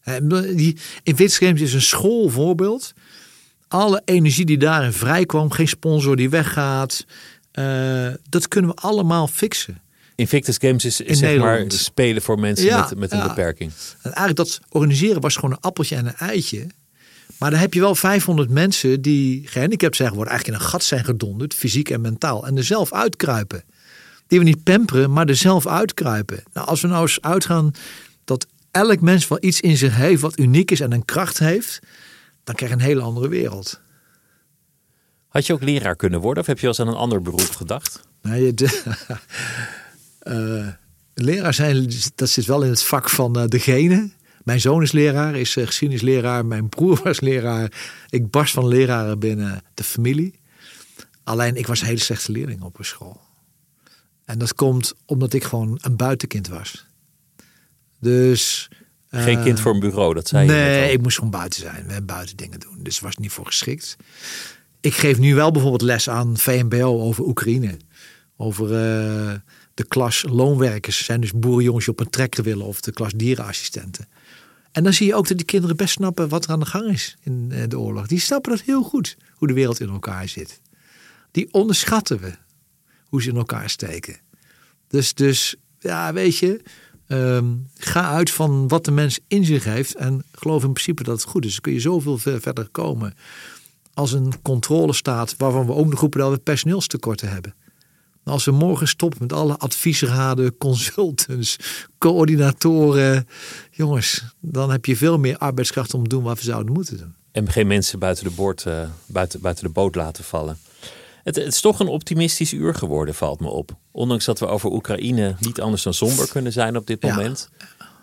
Hè, die- In Witstreams is een schoolvoorbeeld. Alle energie die daarin vrijkwam, geen sponsor die weggaat. eh, dat kunnen we allemaal fixen. Invictus Games is, zeg maar spelen voor mensen Ja, met, met een ja. beperking. En eigenlijk dat organiseren was gewoon een appeltje en een eitje. Maar dan heb je wel 500 mensen die gehandicapt zijn geworden. Eigenlijk in een gat zijn gedonderd, fysiek en mentaal. En er zelf uitkruipen. Die we niet pamperen, maar er zelf uitkruipen. Nou, als we nou eens uitgaan dat elk mens wel iets in zich heeft wat uniek is en een kracht heeft. Dan krijg je een hele andere wereld. Had je ook leraar kunnen worden of heb je wel eens aan een ander beroep gedacht? Nee, de, [laughs] eh, leraar zijn, dat zit wel in het vak van eh, degene. Mijn zoon is leraar, is uh, geschiedenisleraar. Mijn broer [laughs] was leraar. Ik barst van leraren binnen de familie. Alleen ik was een hele slechte leerling op een school. En dat komt omdat ik gewoon een buitenkind was. Dus... Geen eh, kind voor een bureau, dat zei je net Nee, ik moest gewoon buiten zijn. en buiten dingen doen. Dus was niet voor geschikt. Ik geef nu wel bijvoorbeeld les aan VMBO over Oekraïne. Over eh, de klas loonwerkers. Zijn dus boerenjongens die op een trekker willen. Of de klas dierenassistenten. En dan zie je ook dat die kinderen best snappen wat er aan de gang is in eh, de oorlog. Die snappen dat heel goed. Hoe de wereld in elkaar zit. Die onderschatten we. Hoe ze in elkaar steken. Dus, dus ja, weet je. ehm, ga uit van wat de mens in zich heeft. En geloof in principe dat het goed is. Dan kun je zoveel ver- verder komen. Als een controlestaat waarvan we ook nog roepen dat we personeelstekorten hebben. Als we morgen stoppen met alle adviesraden, [laughs] consultants, coördinatoren. Jongens, dan heb je veel meer arbeidskracht om te doen wat we zouden moeten doen. En geen mensen buiten de, boord, eh, buiten, buiten de boot laten vallen. Het, het is toch een optimistisch uur geworden, valt me op. Ondanks dat we over Oekraïne niet anders dan somber kunnen zijn op dit Ja. moment.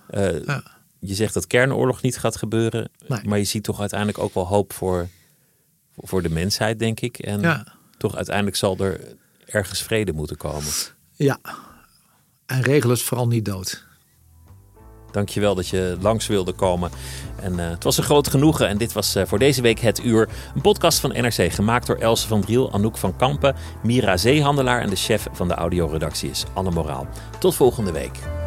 Eh, Ja. Je zegt dat kernoorlog niet gaat gebeuren. Nee. Maar je ziet toch uiteindelijk ook wel hoop voor, voor de mensheid, denk ik. En Ja. toch uiteindelijk zal er ergens vrede moeten komen. Ja. En regel het vooral niet dood. Dankjewel dat je langs wilde komen. En eh, het was een groot genoegen. En dit was eh, voor deze week Het Uur. Een podcast van NRC gemaakt door Else van Driel, Anouk van Kampen, Mira Zeehandelaar en de chef van de audioredactie is Anne Moraal. Tot volgende week.